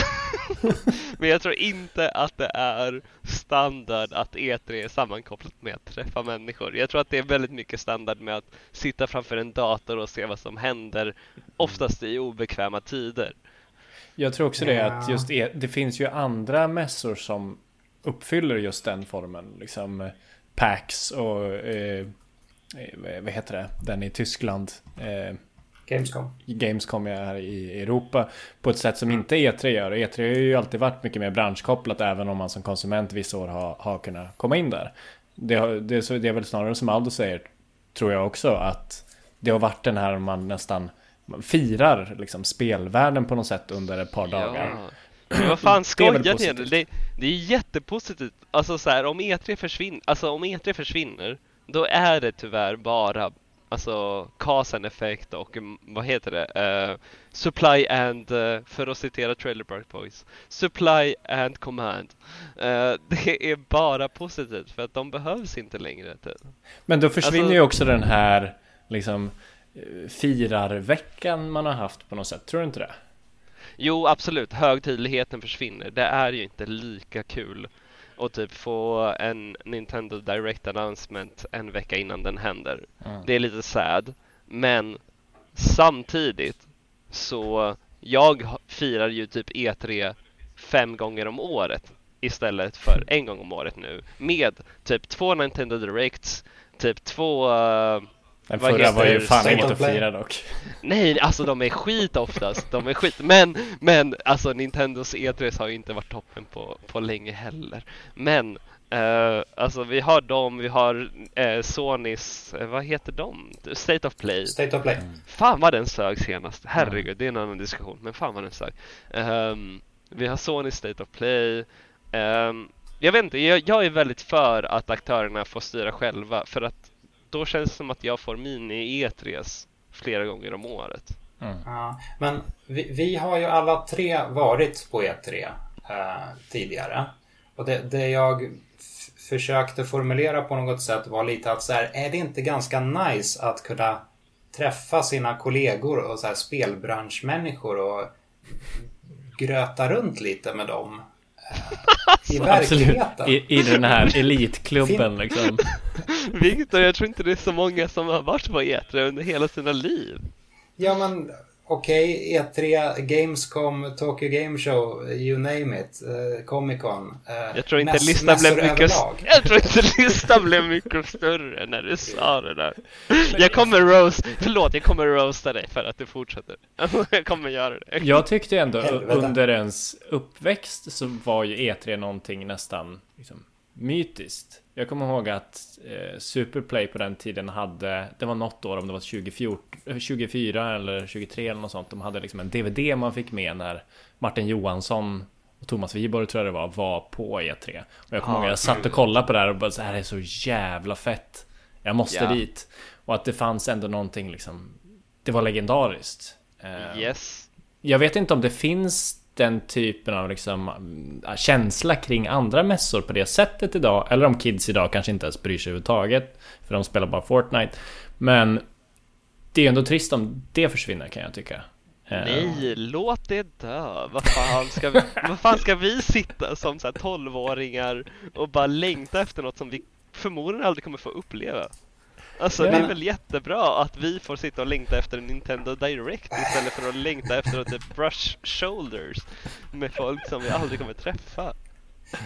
[SPEAKER 2] men jag tror inte att det är standard att E3 är sammankopplat med att träffa människor. Jag tror att det är väldigt mycket standard med att sitta framför en dator och se vad som händer, oftast i obekväma tider.
[SPEAKER 3] Jag tror också det att just e det finns ju andra mässor som uppfyller just den formen. Liksom PAX och eh, eh, vad heter det? Den i Tyskland. Eh,
[SPEAKER 1] Gamescom.
[SPEAKER 3] Gamescom är här i Europa på ett sätt som inte E3 gör. E3 har ju alltid varit mycket mer branschkopplat även om man som konsument vissa år har, har kunnat komma in där. Det, det, det är väl snarare som Aldo säger, tror jag också, att det har varit den här man nästan man firar liksom spelvärlden på något sätt under ett par dagar.
[SPEAKER 2] Men vad fan skojar ni? Det, det, det är jättepositivt. Alltså så här, om E3 försvinner, alltså om E3 försvinner, då är det tyvärr bara alltså cause and effect och mm, vad heter det? Uh, supply and, uh, för att citera Trailer Park Boys, supply and command. Uh, det är bara positivt för att de behövs inte längre. Typ.
[SPEAKER 3] Men då försvinner alltså, ju också den här liksom firarveckan man har haft på något sätt, tror du inte det?
[SPEAKER 2] Jo, absolut. Högtidligheten försvinner. Det är ju inte lika kul att typ få en Nintendo Direct Announcement en vecka innan den händer. Mm. Det är lite sad. Men samtidigt så jag firar ju typ E3 fem gånger om året istället för en gång om året nu med typ två Nintendo Directs, typ två uh,
[SPEAKER 3] den förra var ju fan inget att fira dock.
[SPEAKER 2] Nej, alltså de är skit oftast. De är skit. Men, men alltså Nintendos E3 har ju inte varit toppen på, på länge heller. Men Uh, alltså vi har dem, vi har uh, Sonys, uh, vad heter de? State of Play.
[SPEAKER 1] State of Play. Mm.
[SPEAKER 2] Fan vad den sög senast. Herregud, mm. det är en annan diskussion. Men fan vad den sög. Um, vi har Sony State of Play. Um, jag vet inte, jag, jag, är väldigt för att aktörerna får styra själva. För att då känns det som att jag får mini-E3s flera gånger om året.
[SPEAKER 1] Mm. Ja, men vi, vi, har ju alla tre varit på E3 eh, tidigare. Och det, det jag försökte formulera på något sätt var lite att så här, är det inte ganska nice att kunna träffa sina kollegor och så här spelbranschmänniskor och gröta runt lite med dem i verkligheten.
[SPEAKER 3] I, I den här elitklubben liksom.
[SPEAKER 2] Viktor, jag tror inte det är så många som har varit på E3 under hela sina liv.
[SPEAKER 1] Ja, men okej, okay, E3, Gamescom, Tokyo Game Show, you name it, uh, Comic Con. Uh,
[SPEAKER 2] jag tror inte listan blev mycket Jag tror inte listan blev mycket större när du sa det där. Jag kommer roast, förlåt, jag kommer roasta dig för att du fortsätter. jag kommer göra det.
[SPEAKER 3] Jag tyckte ändå Helvete. under ens uppväxt så var ju E3 någonting nästan liksom, mytiskt. Jag kommer ihåg att eh, Superplay på den tiden hade, det var något år om det var 2014, 24 eller 23 eller något sånt. De hade liksom en DVD man fick med när Martin Johansson och Thomas Wiborg tror jag det var, var på E3. Och jag kommer ihåg att jag satt och kollade på det här och bara så här är så jävla fett. Jag måste yeah. dit. Och att det fanns ändå någonting liksom, det var legendariskt.
[SPEAKER 2] Eh, yes.
[SPEAKER 3] Jag vet inte om det finns den typen av liksom, äh, känsla kring andra mässor på det sättet idag. Eller om kids idag kanske inte ens bryr sig överhuvudtaget. För de spelar bara Fortnite. Men det är ändå trist om det försvinner kan jag tycka.
[SPEAKER 2] Eh, Nej, låt det dö. Vad fan ska vi, vad fan ska vi sitta som så här 12-åringar och bara längta efter något som vi förmodligen aldrig kommer få uppleva? Alltså ja. det är väl jättebra att vi får sitta och längta efter en Nintendo Direct istället för att längta efter att typ brush shoulders med folk som vi aldrig kommer träffa.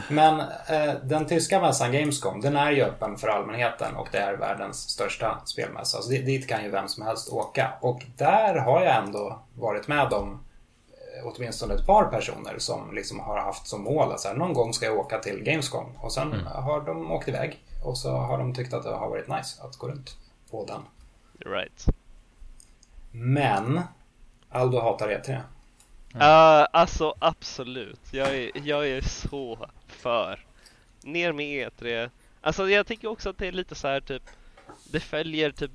[SPEAKER 1] Men eh, den tyska mässan Gamescom, den är ju öppen för allmänheten och det är världens största spelmässa. Så dit kan ju vem som helst åka. Och där har jag ändå varit med om eh, åtminstone ett par personer som liksom har haft som mål att så här, någon gång ska jag åka till Gamescom. Och sen mm. har de åkt iväg och så har de tyckt att det har varit nice att gå runt på den.
[SPEAKER 2] Right.
[SPEAKER 1] Men Aldo hatar E3.
[SPEAKER 2] Uh, alltså absolut. Jag är, jag är så för. Ner med E3. Alltså jag tycker också att det är lite så här typ. Det följer typ.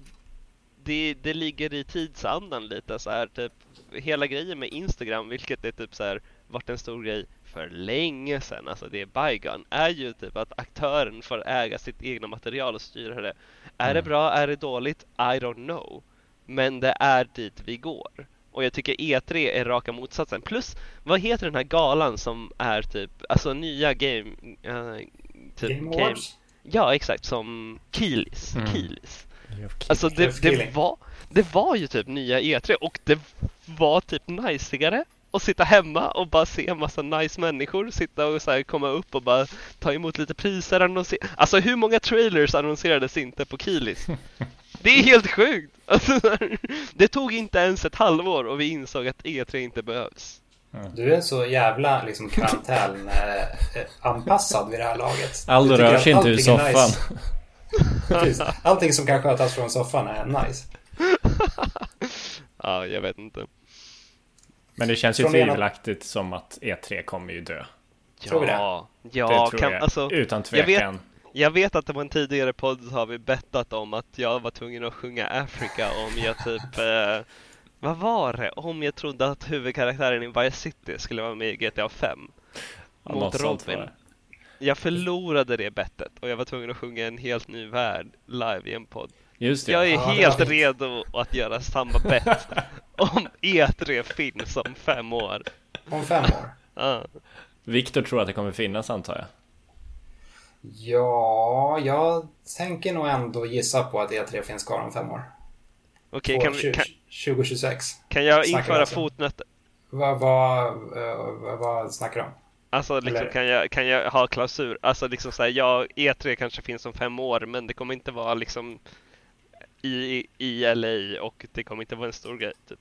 [SPEAKER 2] Det, det ligger i tidsandan lite så här typ. Hela grejen med Instagram, vilket är typ så här varit en stor grej för länge sedan, alltså det är bygone, är ju typ att aktören får äga sitt egna material och styra det. Är mm. det bra, är det dåligt? I don't know. Men det är dit vi går. Och jag tycker E3 är raka motsatsen. Plus, vad heter den här galan som är typ, alltså nya game... Uh,
[SPEAKER 1] typ game, game
[SPEAKER 2] Ja, exakt, som Kilis. Mm. Kilis. Alltså det, det, var, det var ju typ nya E3 och det var typ najsigare att sitta hemma och bara se en massa nice människor sitta och så här komma upp och bara ta emot lite priser. Annonser alltså hur många trailers annonserades inte på Kilis? Det är helt sjukt! Alltså, det tog inte ens ett halvår och vi insåg att E3 inte behövs.
[SPEAKER 1] Du är så jävla liksom karantälanpassad vid det här laget.
[SPEAKER 3] Aldo rör sig inte ur soffan.
[SPEAKER 1] Nice. Allting som kan skötas från soffan är nice.
[SPEAKER 2] ja, jag vet inte.
[SPEAKER 3] Men det känns ju tvivelaktigt som att E3 kommer ju dö.
[SPEAKER 1] Tror vi det?
[SPEAKER 2] Ja, det
[SPEAKER 3] tror kan, jag. Alltså, Utan tvekan.
[SPEAKER 2] Jag vet, jag vet att det var en tidigare podd så har vi bettat om att jag var tvungen att sjunga Africa om jag typ eh, Vad var det? Om jag trodde att huvudkaraktären i Vice City skulle vara med i GTA 5 Mot Robin Jag förlorade det bettet och jag var tvungen att sjunga en helt ny värld live i en podd
[SPEAKER 3] Just det.
[SPEAKER 2] Jag är ja, helt redo att göra samma bett om E3 finns om fem år
[SPEAKER 1] Om fem år?
[SPEAKER 2] Ja
[SPEAKER 3] Viktor tror att det kommer finnas antar jag
[SPEAKER 1] Ja, jag tänker nog ändå gissa på att E3 finns kvar om fem år.
[SPEAKER 2] Okej, okay, kan, 20, kan
[SPEAKER 1] 2026.
[SPEAKER 2] Kan jag införa alltså. fotnötter?
[SPEAKER 1] Vad, vad, vad, vad snackar du om?
[SPEAKER 2] Alltså liksom, kan, jag, kan jag ha klausul? Alltså liksom såhär, ja, E3 kanske finns om fem år men det kommer inte vara liksom i, i LA och det kommer inte vara en stor grej typ.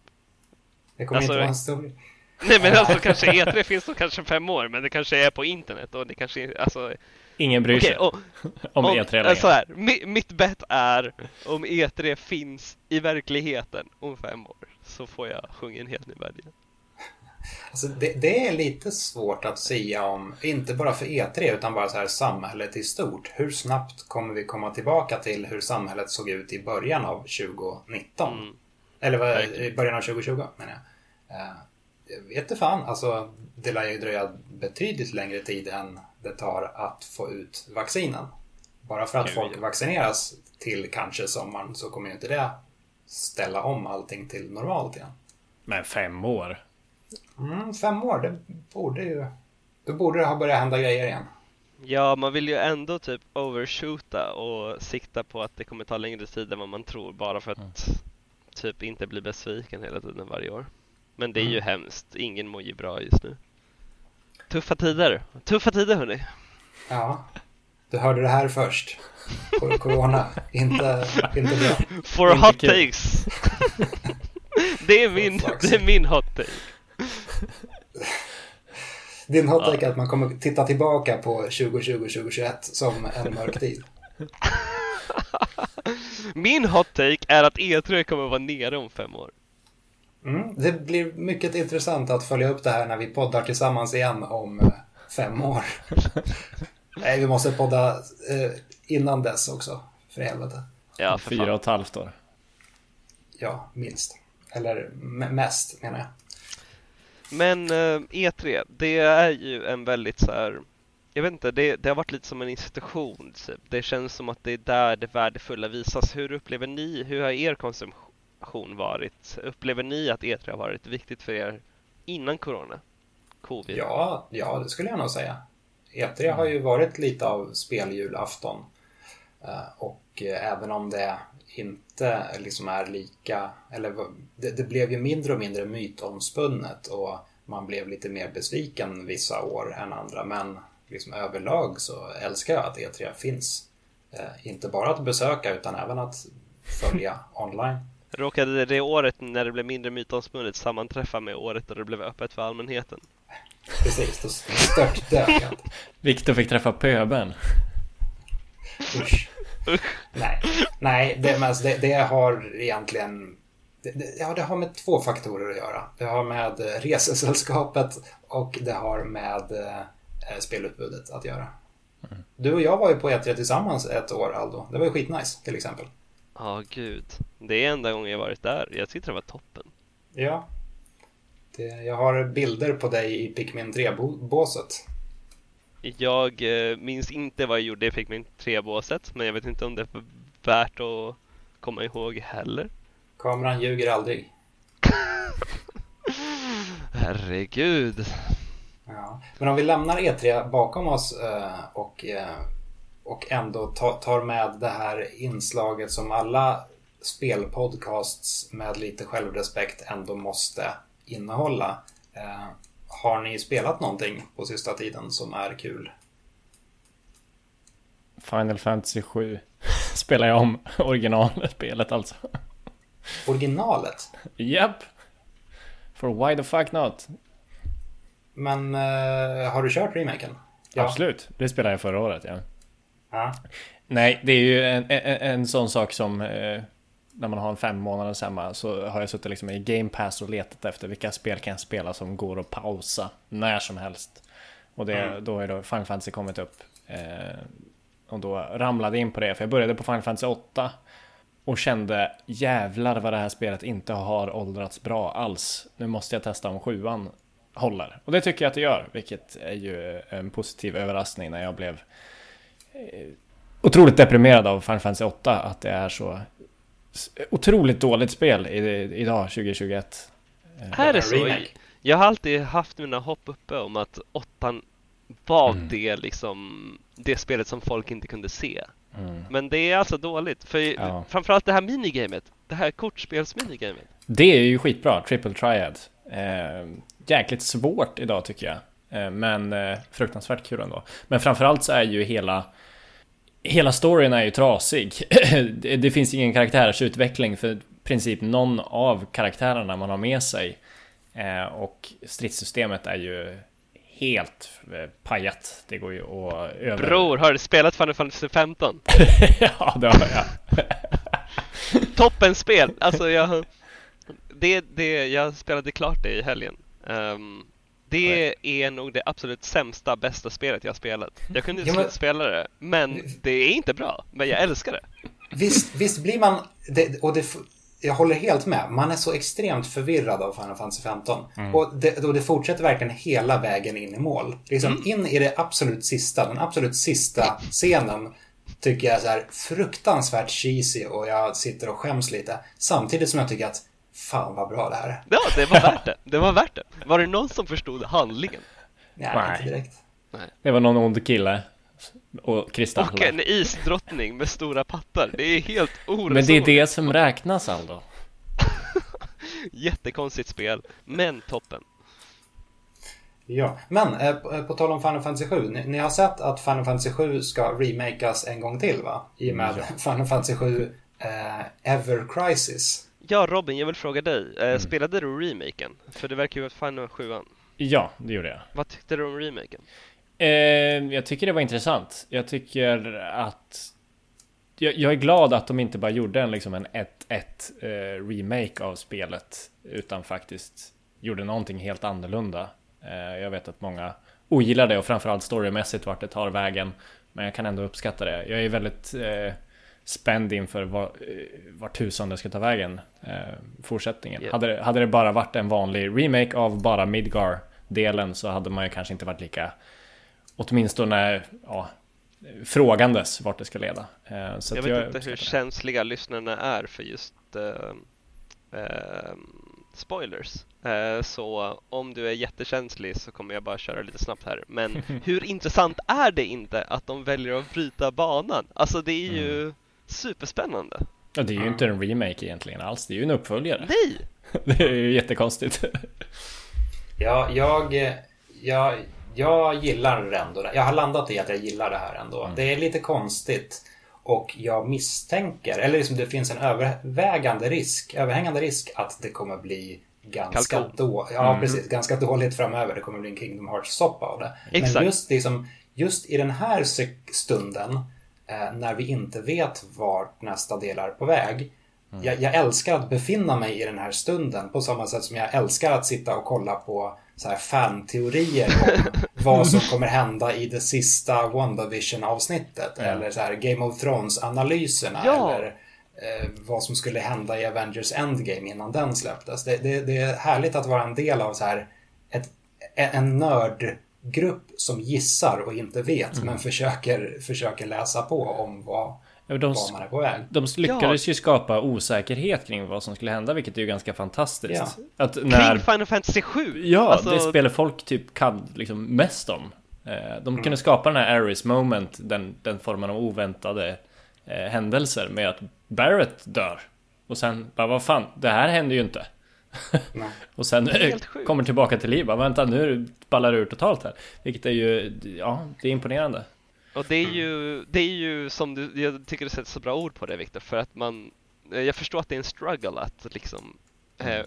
[SPEAKER 1] Det kommer alltså, inte vara en stor.
[SPEAKER 2] Nej men alltså kanske E3 finns om kanske fem år men det kanske är på internet och det kanske alltså
[SPEAKER 3] Ingen bryr sig okay, om, om E3 längre.
[SPEAKER 2] Så här, mitt bett är om E3 finns i verkligheten om fem år så får jag sjunga en helt ny värld igen.
[SPEAKER 1] Alltså det, det, är lite svårt att säga om, inte bara för E3 utan bara så här samhället i stort. Hur snabbt kommer vi komma tillbaka till hur samhället såg ut i början av 2019? Mm. Eller vad, i början av 2020 menar jag. Uh, jag vet inte fan, alltså det lär ju dröja betydligt längre tid än det tar att få ut vaccinen. Bara för att okay, folk vaccineras till kanske sommaren så kommer ju inte det ställa om allting till normalt igen.
[SPEAKER 3] Men fem år?
[SPEAKER 1] Mm, fem år, det borde ju... Då borde det ha börjat hända grejer igen.
[SPEAKER 2] Ja, man vill ju ändå typ overshoota och sikta på att det kommer ta längre tid än vad man tror bara för att mm. typ inte bli besviken hela tiden varje år. Men det är ju mm. hemskt, ingen mår ju bra just nu. Tuffa tider. Tuffa tider hörni.
[SPEAKER 1] Ja. Du hörde det här först. Corona. inte, inte bra.
[SPEAKER 2] For inte hot kul. takes. det, är min, det är min hot take.
[SPEAKER 1] Din hot take är att man kommer titta tillbaka på 2020-2021 som en mörk tid.
[SPEAKER 2] Min hot take är att E3 kommer vara nere om fem år.
[SPEAKER 1] Mm, det blir mycket intressant att följa upp det här när vi poddar tillsammans igen om eh, fem år. Nej, vi måste podda eh, innan dess också, för helvete.
[SPEAKER 3] Ja, för Fyra och ett halvt år.
[SPEAKER 1] Ja, minst. Eller mest, menar jag.
[SPEAKER 2] Men eh, E3, det är ju en väldigt så här, jag vet inte, det, det har varit lite som en institution. Typ. Det känns som att det är där det värdefulla visas. Hur upplever ni, hur har er konsumtion varit? Upplever ni att E3 har varit viktigt för er innan Corona?
[SPEAKER 1] Covid? Ja, ja det skulle jag nog säga. E3 har ju varit lite av speljulafton. Eh, och eh, även om det inte liksom är lika, eller det, det, blev ju mindre och mindre mytomspunnet och man blev lite mer besviken vissa år än andra. Men liksom överlag så älskar jag att E3 finns. Eh, inte bara att besöka utan även att följa online.
[SPEAKER 2] Råkade det året när det blev mindre mytomspunnet sammanträffa med året då det blev öppet för allmänheten?
[SPEAKER 1] Precis, då störtdök jag.
[SPEAKER 3] Viktor fick träffa pöben.
[SPEAKER 1] Usch. Nej, Nej det, alltså det, det har egentligen det, ja, det har med två faktorer att göra. Det har med resesällskapet och det har med eh, spelutbudet att göra. Mm. Du och jag var ju på E3 tillsammans ett år Aldo. Det var ju skitnice till exempel.
[SPEAKER 2] Ja, oh, gud. Det är enda gången jag varit där. Jag tyckte det var toppen.
[SPEAKER 1] Ja. Det, jag har bilder på dig i Pikmin 3-båset.
[SPEAKER 2] Jag eh, minns inte vad jag gjorde i Pikmin 3-båset, men jag vet inte om det är värt att komma ihåg heller.
[SPEAKER 1] Kameran ljuger aldrig.
[SPEAKER 2] Herregud.
[SPEAKER 1] Ja. Men om vi lämnar E3 bakom oss eh, och, eh, och ändå tar med det här inslaget som alla spelpodcasts med lite självrespekt ändå måste innehålla. Har ni spelat någonting på sista tiden som är kul?
[SPEAKER 3] Final Fantasy 7 spelar jag om originalspelet alltså.
[SPEAKER 1] Originalet?
[SPEAKER 3] Japp. Yep. For why the fuck not?
[SPEAKER 1] Men uh, har du kört remaken?
[SPEAKER 3] Ja. Absolut, det spelade jag förra året ja. ja. Nej, det är ju en, en, en sån sak som eh, när man har en fem månaders hemma så har jag suttit liksom i Game Pass och letat efter vilka spel kan jag spela som går att pausa när som helst. Och det, mm. då är då Final Fantasy kommit upp. Eh, och då ramlade jag in på det, för jag började på Final Fantasy 8 och kände jävlar vad det här spelet inte har åldrats bra alls. Nu måste jag testa om sjuan håller. Och det tycker jag att det gör, vilket är ju en positiv överraskning när jag blev eh, otroligt deprimerad av Final Fantasy 8 att det är så otroligt dåligt spel idag 2021.
[SPEAKER 2] Är det så? Jag har alltid haft mina hopp uppe om att åttan var mm. det liksom det spelet som folk inte kunde se. Mm. Men det är alltså dåligt, för ja. framförallt det här minigamet, det här kortspelsminigamet.
[SPEAKER 3] Det är ju skitbra, Triple Triad. Eh, jäkligt svårt idag tycker jag. Eh, men eh, fruktansvärt kul ändå. Men framförallt så är ju hela hela storyn är ju trasig. det finns ingen karaktärsutveckling för i princip någon av karaktärerna man har med sig. Eh, och stridssystemet är ju helt eh, pajat. Det går ju att
[SPEAKER 2] över... Bror, har du spelat Final Fantasy 15?
[SPEAKER 3] ja, det har jag.
[SPEAKER 2] Toppenspel! Alltså jag... Det, det, jag spelade klart det i helgen. Um, det är nog det absolut sämsta, bästa spelet jag spelat. Jag kunde inte ja, men... spela det, men det är inte bra. Men jag älskar det.
[SPEAKER 1] Visst, visst blir man, det, och det, jag håller helt med. Man är så extremt förvirrad av Final Fantasy 15. Mm. Och, det, och det fortsätter verkligen hela vägen in i mål. Liksom mm. in i det absolut sista, den absolut sista scenen tycker jag är så här fruktansvärt cheesy och jag sitter och skäms lite. Samtidigt som jag tycker att Fan vad bra det här är.
[SPEAKER 2] Ja, det var värt det. Det var värt det. Var det någon som förstod handlingen?
[SPEAKER 1] Nej, Nej. inte direkt.
[SPEAKER 3] Nej. Det var någon ond kille. Och kristaller.
[SPEAKER 2] Och en isdrottning med stora pattar. Det är helt oresonligt.
[SPEAKER 3] Men det är det som räknas Aldo.
[SPEAKER 2] Jättekonstigt spel, men toppen.
[SPEAKER 1] Ja, men eh, på, eh, på tal om Final Fantasy 7. Ni, ni, har sett att Final Fantasy 7 ska remakas en gång till va? I och med ja. Final Fantasy 7 eh, Ever Crisis.
[SPEAKER 2] Ja, Robin, jag vill fråga dig. Eh, mm. Spelade du remaken? För det verkar ju vara Final 7
[SPEAKER 3] Ja, det gjorde jag.
[SPEAKER 2] Vad tyckte du om remaken?
[SPEAKER 3] Eh, jag tycker det var intressant. Jag tycker att... Jag, jag är glad att de inte bara gjorde en, liksom en 1-1 eh, remake av spelet. Utan faktiskt gjorde någonting helt annorlunda. Eh, jag vet att många ogillar det och framförallt storymässigt vart det tar vägen. Men jag kan ändå uppskatta det. Jag är väldigt eh, spänd inför var, eh, var tusan det ska ta vägen eh, fortsättningen. Yeah. Hade, hade det bara varit en vanlig remake av bara Midgar-delen så hade man ju kanske inte varit lika åtminstone ja, frågandes vart det ska leda.
[SPEAKER 2] Eh, så jag vet jag inte hur känsliga lyssnarna är för just eh, eh, spoilers. Eh, så om du är jättekänslig så kommer jag bara köra lite snabbt här. Men hur intressant är det inte att de väljer att bryta banan? Alltså det är ju mm. Superspännande.
[SPEAKER 3] Ja, det är ju inte en remake egentligen alls. Det är ju en uppföljare.
[SPEAKER 2] Nej!
[SPEAKER 3] det är ju jättekonstigt.
[SPEAKER 1] ja, jag, jag, jag gillar det ändå. Jag har landat i att jag gillar det här ändå. Mm. Det är lite konstigt. Och jag misstänker, eller liksom det finns en övervägande risk, överhängande risk att det kommer bli ganska, då, ja, mm. precis, ganska dåligt framöver. Det kommer bli en Kingdom Hearts-soppa av det. Exakt. Men just, liksom, just i den här stunden, när vi inte vet vart nästa del är på väg. Mm. Jag, jag, älskar att befinna mig i den här stunden på samma sätt som jag älskar att sitta och kolla på så här fan-teorier om vad som kommer hända i det sista WandaVision-avsnittet. Ja. Eller så här Game of Thrones-analyserna. Ja. Eller eh, vad som skulle hända i Avengers Endgame innan den släpptes. Det, det, det, är härligt att vara en del av så här ett, en nördgrupp som gissar och inte vet mm. men försöker, försöker läsa på om vad, de, var man är på väg.
[SPEAKER 3] De lyckades ja. ju skapa osäkerhet kring vad som skulle hända, vilket är ju ganska fantastiskt. Ja. Att när,
[SPEAKER 2] kring Final Fantasy 7?
[SPEAKER 3] Ja, alltså... det spelar folk typ kan liksom mest om. Eh, de mm. kunde skapa den här Aris moment, den, den formen av oväntade eh, händelser med att Barrett dör. Och sen bara, vad fan, det här händer ju inte. och sen kommer tillbaka till liv, vänta nu ballar det ur totalt här. Vilket är ju, ja, det är imponerande.
[SPEAKER 2] Och det är mm. ju, det är ju som du, jag tycker du sätter så bra ord på det Viktor, för att man, eh, jag förstår att det är en struggle att liksom eh, mm.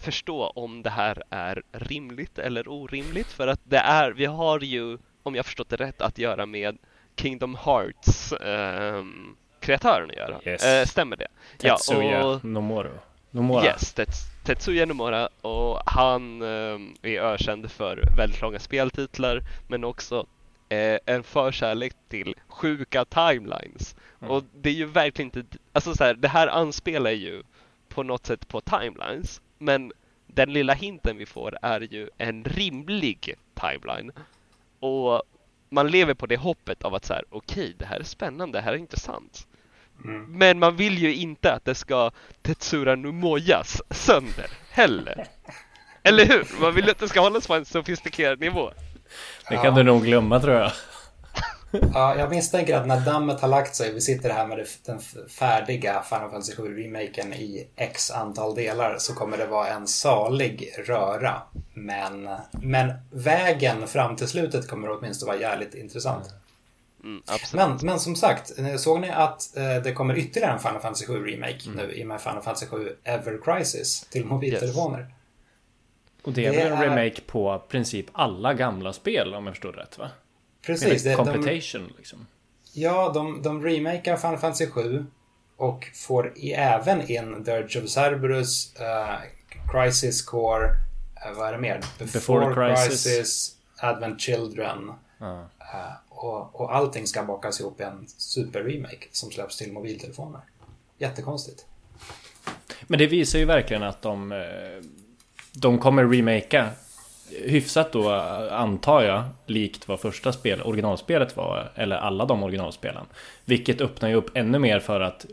[SPEAKER 2] förstå om det här är rimligt eller orimligt, för att det är, vi har ju, om jag förstått det rätt, att göra med Kingdom Hearts eh, kreatören att göra. Yes. Eh, stämmer det?
[SPEAKER 3] Tetsuya ja, och, Nomura.
[SPEAKER 2] Nomura. Yes, Tets, Tetsuya Nomura och han eh, är ökänd för väldigt långa speltitlar men också eh, en förkärlek till sjuka timelines. Mm. Och det är ju verkligen inte, alltså så här, det här anspelar ju på något sätt på timelines, men den lilla hinten vi får är ju en rimlig timeline. Och man lever på det hoppet av att så här, okej, okay, det här är spännande, det här är intressant. Mm. Men man vill ju inte att det ska Tetsura Numojas sönder heller. Eller hur? Man vill ju att det ska hållas på en sofistikerad nivå.
[SPEAKER 3] Det kan ja. du nog glömma tror jag.
[SPEAKER 1] Ja, jag misstänker att när dammet har lagt sig, vi sitter här med den färdiga Final Fantasy 7 remaken i x antal delar, så kommer det vara en salig röra. Men, men vägen fram till slutet kommer åtminstone vara jävligt intressant. Mm, men, men som sagt, såg ni att eh, det kommer ytterligare en Final Fantasy 7 remake mm. nu i och med Final Fantasy 7 Ever Crisis till mobiltelefoner? Yes.
[SPEAKER 3] Och det är väl en remake på princip alla gamla spel om jag förstår rätt va?
[SPEAKER 1] Precis.
[SPEAKER 3] Det, completation de, liksom.
[SPEAKER 1] Ja, de, de remakar Final Fantasy 7 och får i, även in Dirge of Cerberus, uh, Crisis Core, uh, vad är det mer? Before, Before Crisis. Crisis, Advent Children. Uh, och, och allting ska bakas ihop i en super-remake som släpps till mobiltelefoner. Jättekonstigt.
[SPEAKER 3] Men det visar ju verkligen att de de kommer remakea hyfsat då antar jag likt vad första spel, originalspelet var eller alla de originalspelen. Vilket öppnar ju upp ännu mer för att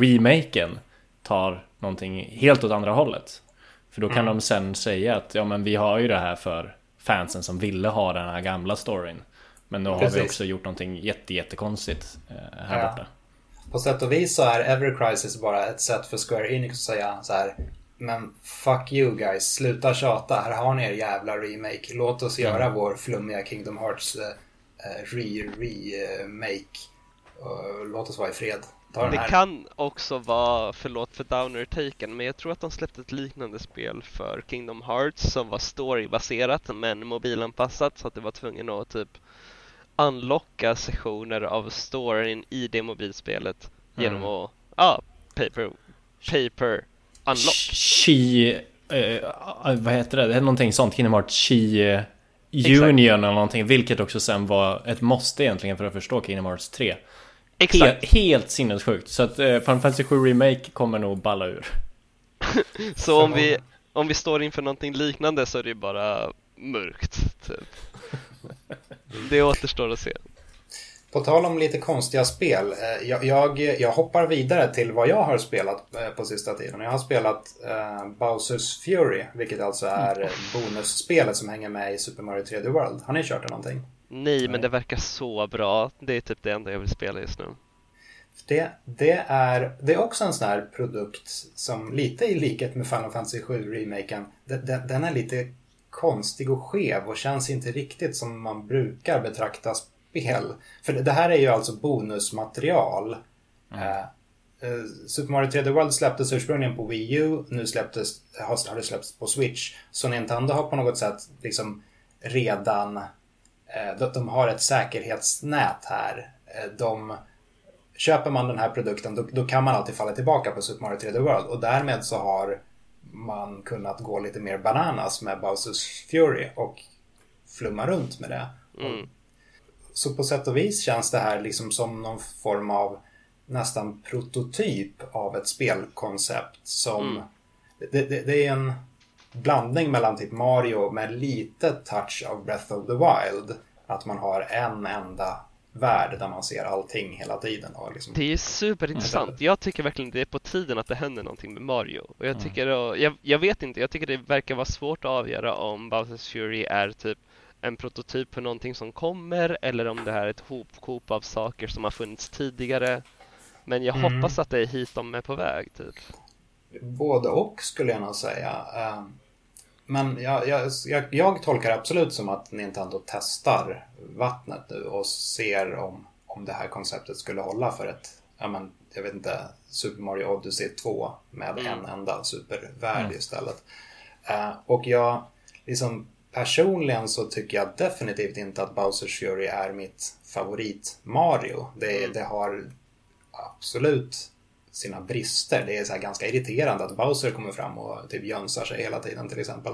[SPEAKER 3] remaken tar någonting helt åt andra hållet. För då kan mm. de sen säga att ja men vi har ju det här för fansen som ville ha den här gamla storyn. Men nu har Precis. vi också gjort någonting jätte, jättekonstigt eh, här ja. borta.
[SPEAKER 1] På sätt och vis så är Ever Crisis bara ett sätt för Square Enix att säga så här men fuck you guys, sluta tjata. Här har ni er jävla remake. Låt oss göra vår flummiga Kingdom Hearts uh, re-remake. Uh, låt oss vara i fred.
[SPEAKER 2] Det kan också vara, förlåt för downer-taken, men jag tror att de släppte ett liknande spel för Kingdom Hearts som var storybaserat men mobilanpassat så att det var tvungen att typ unlocka sessioner av storyn i det mobilspelet mm. genom att, ja, paper, paper Unlock.
[SPEAKER 3] Chi... Eh, vad heter det? Det är någonting sånt. Kingdom Hearts Chi eh, Union eller någonting. Vilket också sen var ett måste egentligen för att förstå Kingdom Hearts 3. Exakt. Helt, helt sinnessjukt. Så att eh, Final Fantasy 7 Remake kommer nog balla ur.
[SPEAKER 2] så om vi, om vi står inför någonting liknande så är det ju bara mörkt. Typ. Det återstår att se.
[SPEAKER 1] På tal om lite konstiga spel. Eh, jag, jag, jag, hoppar vidare till vad jag har spelat eh, på sista tiden. Jag har spelat uh, Bowsers Fury, vilket alltså är mm. bonusspelet som hänger med i Super Mario 3D World. Har ni kört det någonting?
[SPEAKER 2] Nej, men det verkar så bra. Det är typ det enda jag vill spela just nu.
[SPEAKER 1] Det, det, är, det är också en sån här produkt som lite i likhet med Final Fantasy 7-remaken, den, den är lite konstig och skev och känns inte riktigt som man brukar betrakta spel. För det här är ju alltså bonusmaterial. Mm. Uh, Super Mario 3D World släpptes ursprungligen på Wii U, nu släpptes, har det släppts på Switch. Så Nintendo har på något sätt liksom redan, de har ett säkerhetsnät här. De, köper man den här produkten då, då, kan man alltid falla tillbaka på Super Mario 3D World och därmed så har man kunnat gå lite mer bananas med Bowsers Fury och flumma runt med det. Mm. Så på sätt och vis känns det här liksom som någon form av nästan prototyp av ett spelkoncept som mm. det, det, det, är en blandning mellan typ Mario med lite touch av Breath of the Wild. Att man har en enda värld där man ser allting hela tiden. Och liksom...
[SPEAKER 2] Det är superintressant. Jag tycker verkligen det är på tiden att det händer någonting med Mario. Och jag mm. tycker, mm. jag, jag vet inte, jag tycker det verkar vara svårt att avgöra om Bowser's Fury är typ en prototyp för någonting som kommer eller om det här är ett hopkop av saker som har funnits tidigare. Men jag mm. hoppas att det är hit de är på väg, typ.
[SPEAKER 1] Både och skulle jag nog säga. Men jag, jag, jag, jag, tolkar absolut som att Nintendo testar vattnet nu och ser om, om det här konceptet skulle hålla för ett, ja men, jag vet inte, Super Mario Odyssey 2 med mm. en enda supervärld mm. istället. Uh, och jag, liksom personligen så tycker jag definitivt inte att Bowsers Fury är mitt favorit Mario. Det, mm. det har absolut sina brister. Det är så ganska irriterande att Bowser kommer fram och typ jönsar sig hela tiden till exempel.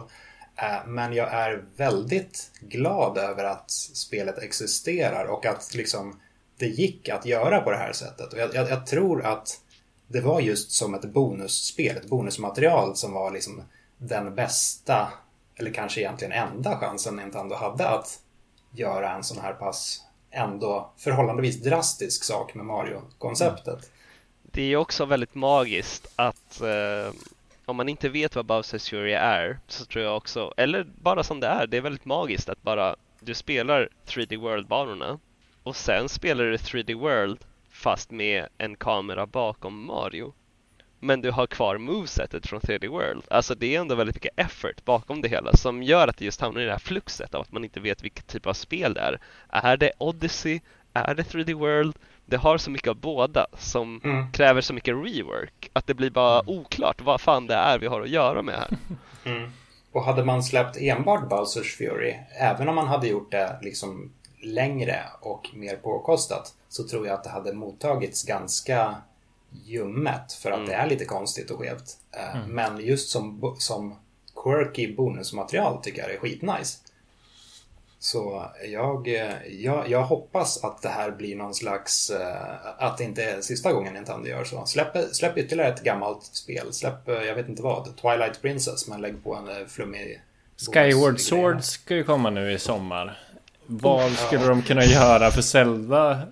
[SPEAKER 1] Eh, men jag är väldigt glad över att spelet existerar och att liksom det gick att göra på det här sättet. Och jag, jag, jag tror att det var just som ett bonusspel, ett bonusmaterial som var liksom den bästa, eller kanske egentligen enda chansen Nintendo hade att göra en sån här pass ändå förhållandevis drastisk sak med Mario-konceptet
[SPEAKER 2] det är också väldigt magiskt att eh, om man inte vet vad Bowser's Fury är så tror jag också, eller bara som det är, det är väldigt magiskt att bara du spelar 3D World-banorna och sen spelar du 3D World fast med en kamera bakom Mario. Men du har kvar movesetet från 3D World. Alltså det är ändå väldigt mycket effort bakom det hela som gör att det just hamnar i det här fluxet av att man inte vet vilket typ av spel det är. Är det Odyssey? Är det 3D World? Det har så mycket av båda som mm. kräver så mycket rework att det blir bara mm. oklart vad fan det är vi har att göra med här.
[SPEAKER 1] Mm. Och hade man släppt enbart Bowsers Fury, även om man hade gjort det liksom längre och mer påkostat, så tror jag att det hade mottagits ganska ljummet för att mm. det är lite konstigt och skevt. Eh, mm. Men just som, som quirky bonusmaterial tycker jag det är skitnice. Så jag, jag, jag hoppas att det här blir någon slags, eh, att det inte är sista gången Nintendo gör så. Släpp, släpp ytterligare ett gammalt spel. Släpp, eh, jag vet inte vad, Twilight Princess, men lägg på en eh, flummig...
[SPEAKER 3] Skyward Sword ska ju komma nu i sommar. Vad skulle ja. de kunna göra för Zelda?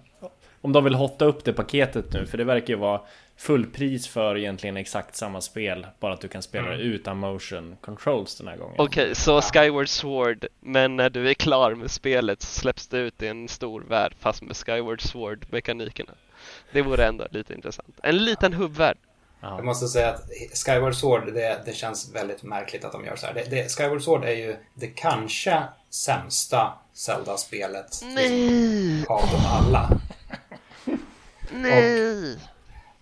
[SPEAKER 3] Om de vill hotta upp det paketet nu, för det verkar ju vara fullpris för egentligen exakt samma spel. Bara att du kan spela mm. det utan motion controls den här gången.
[SPEAKER 2] Okej, okay, så Skyward Sword, men när du är klar med spelet så släpps det ut i en stor värld fast med Skyward Sword-mekanikerna. Det vore ändå lite intressant. En liten hubbvärld.
[SPEAKER 1] Jag måste säga att Skyward Sword, det, det känns väldigt märkligt att de gör så här. Det, det, Skyward Sword är ju det kanske sämsta Zelda-spelet liksom, av dem alla.
[SPEAKER 2] Nej! Och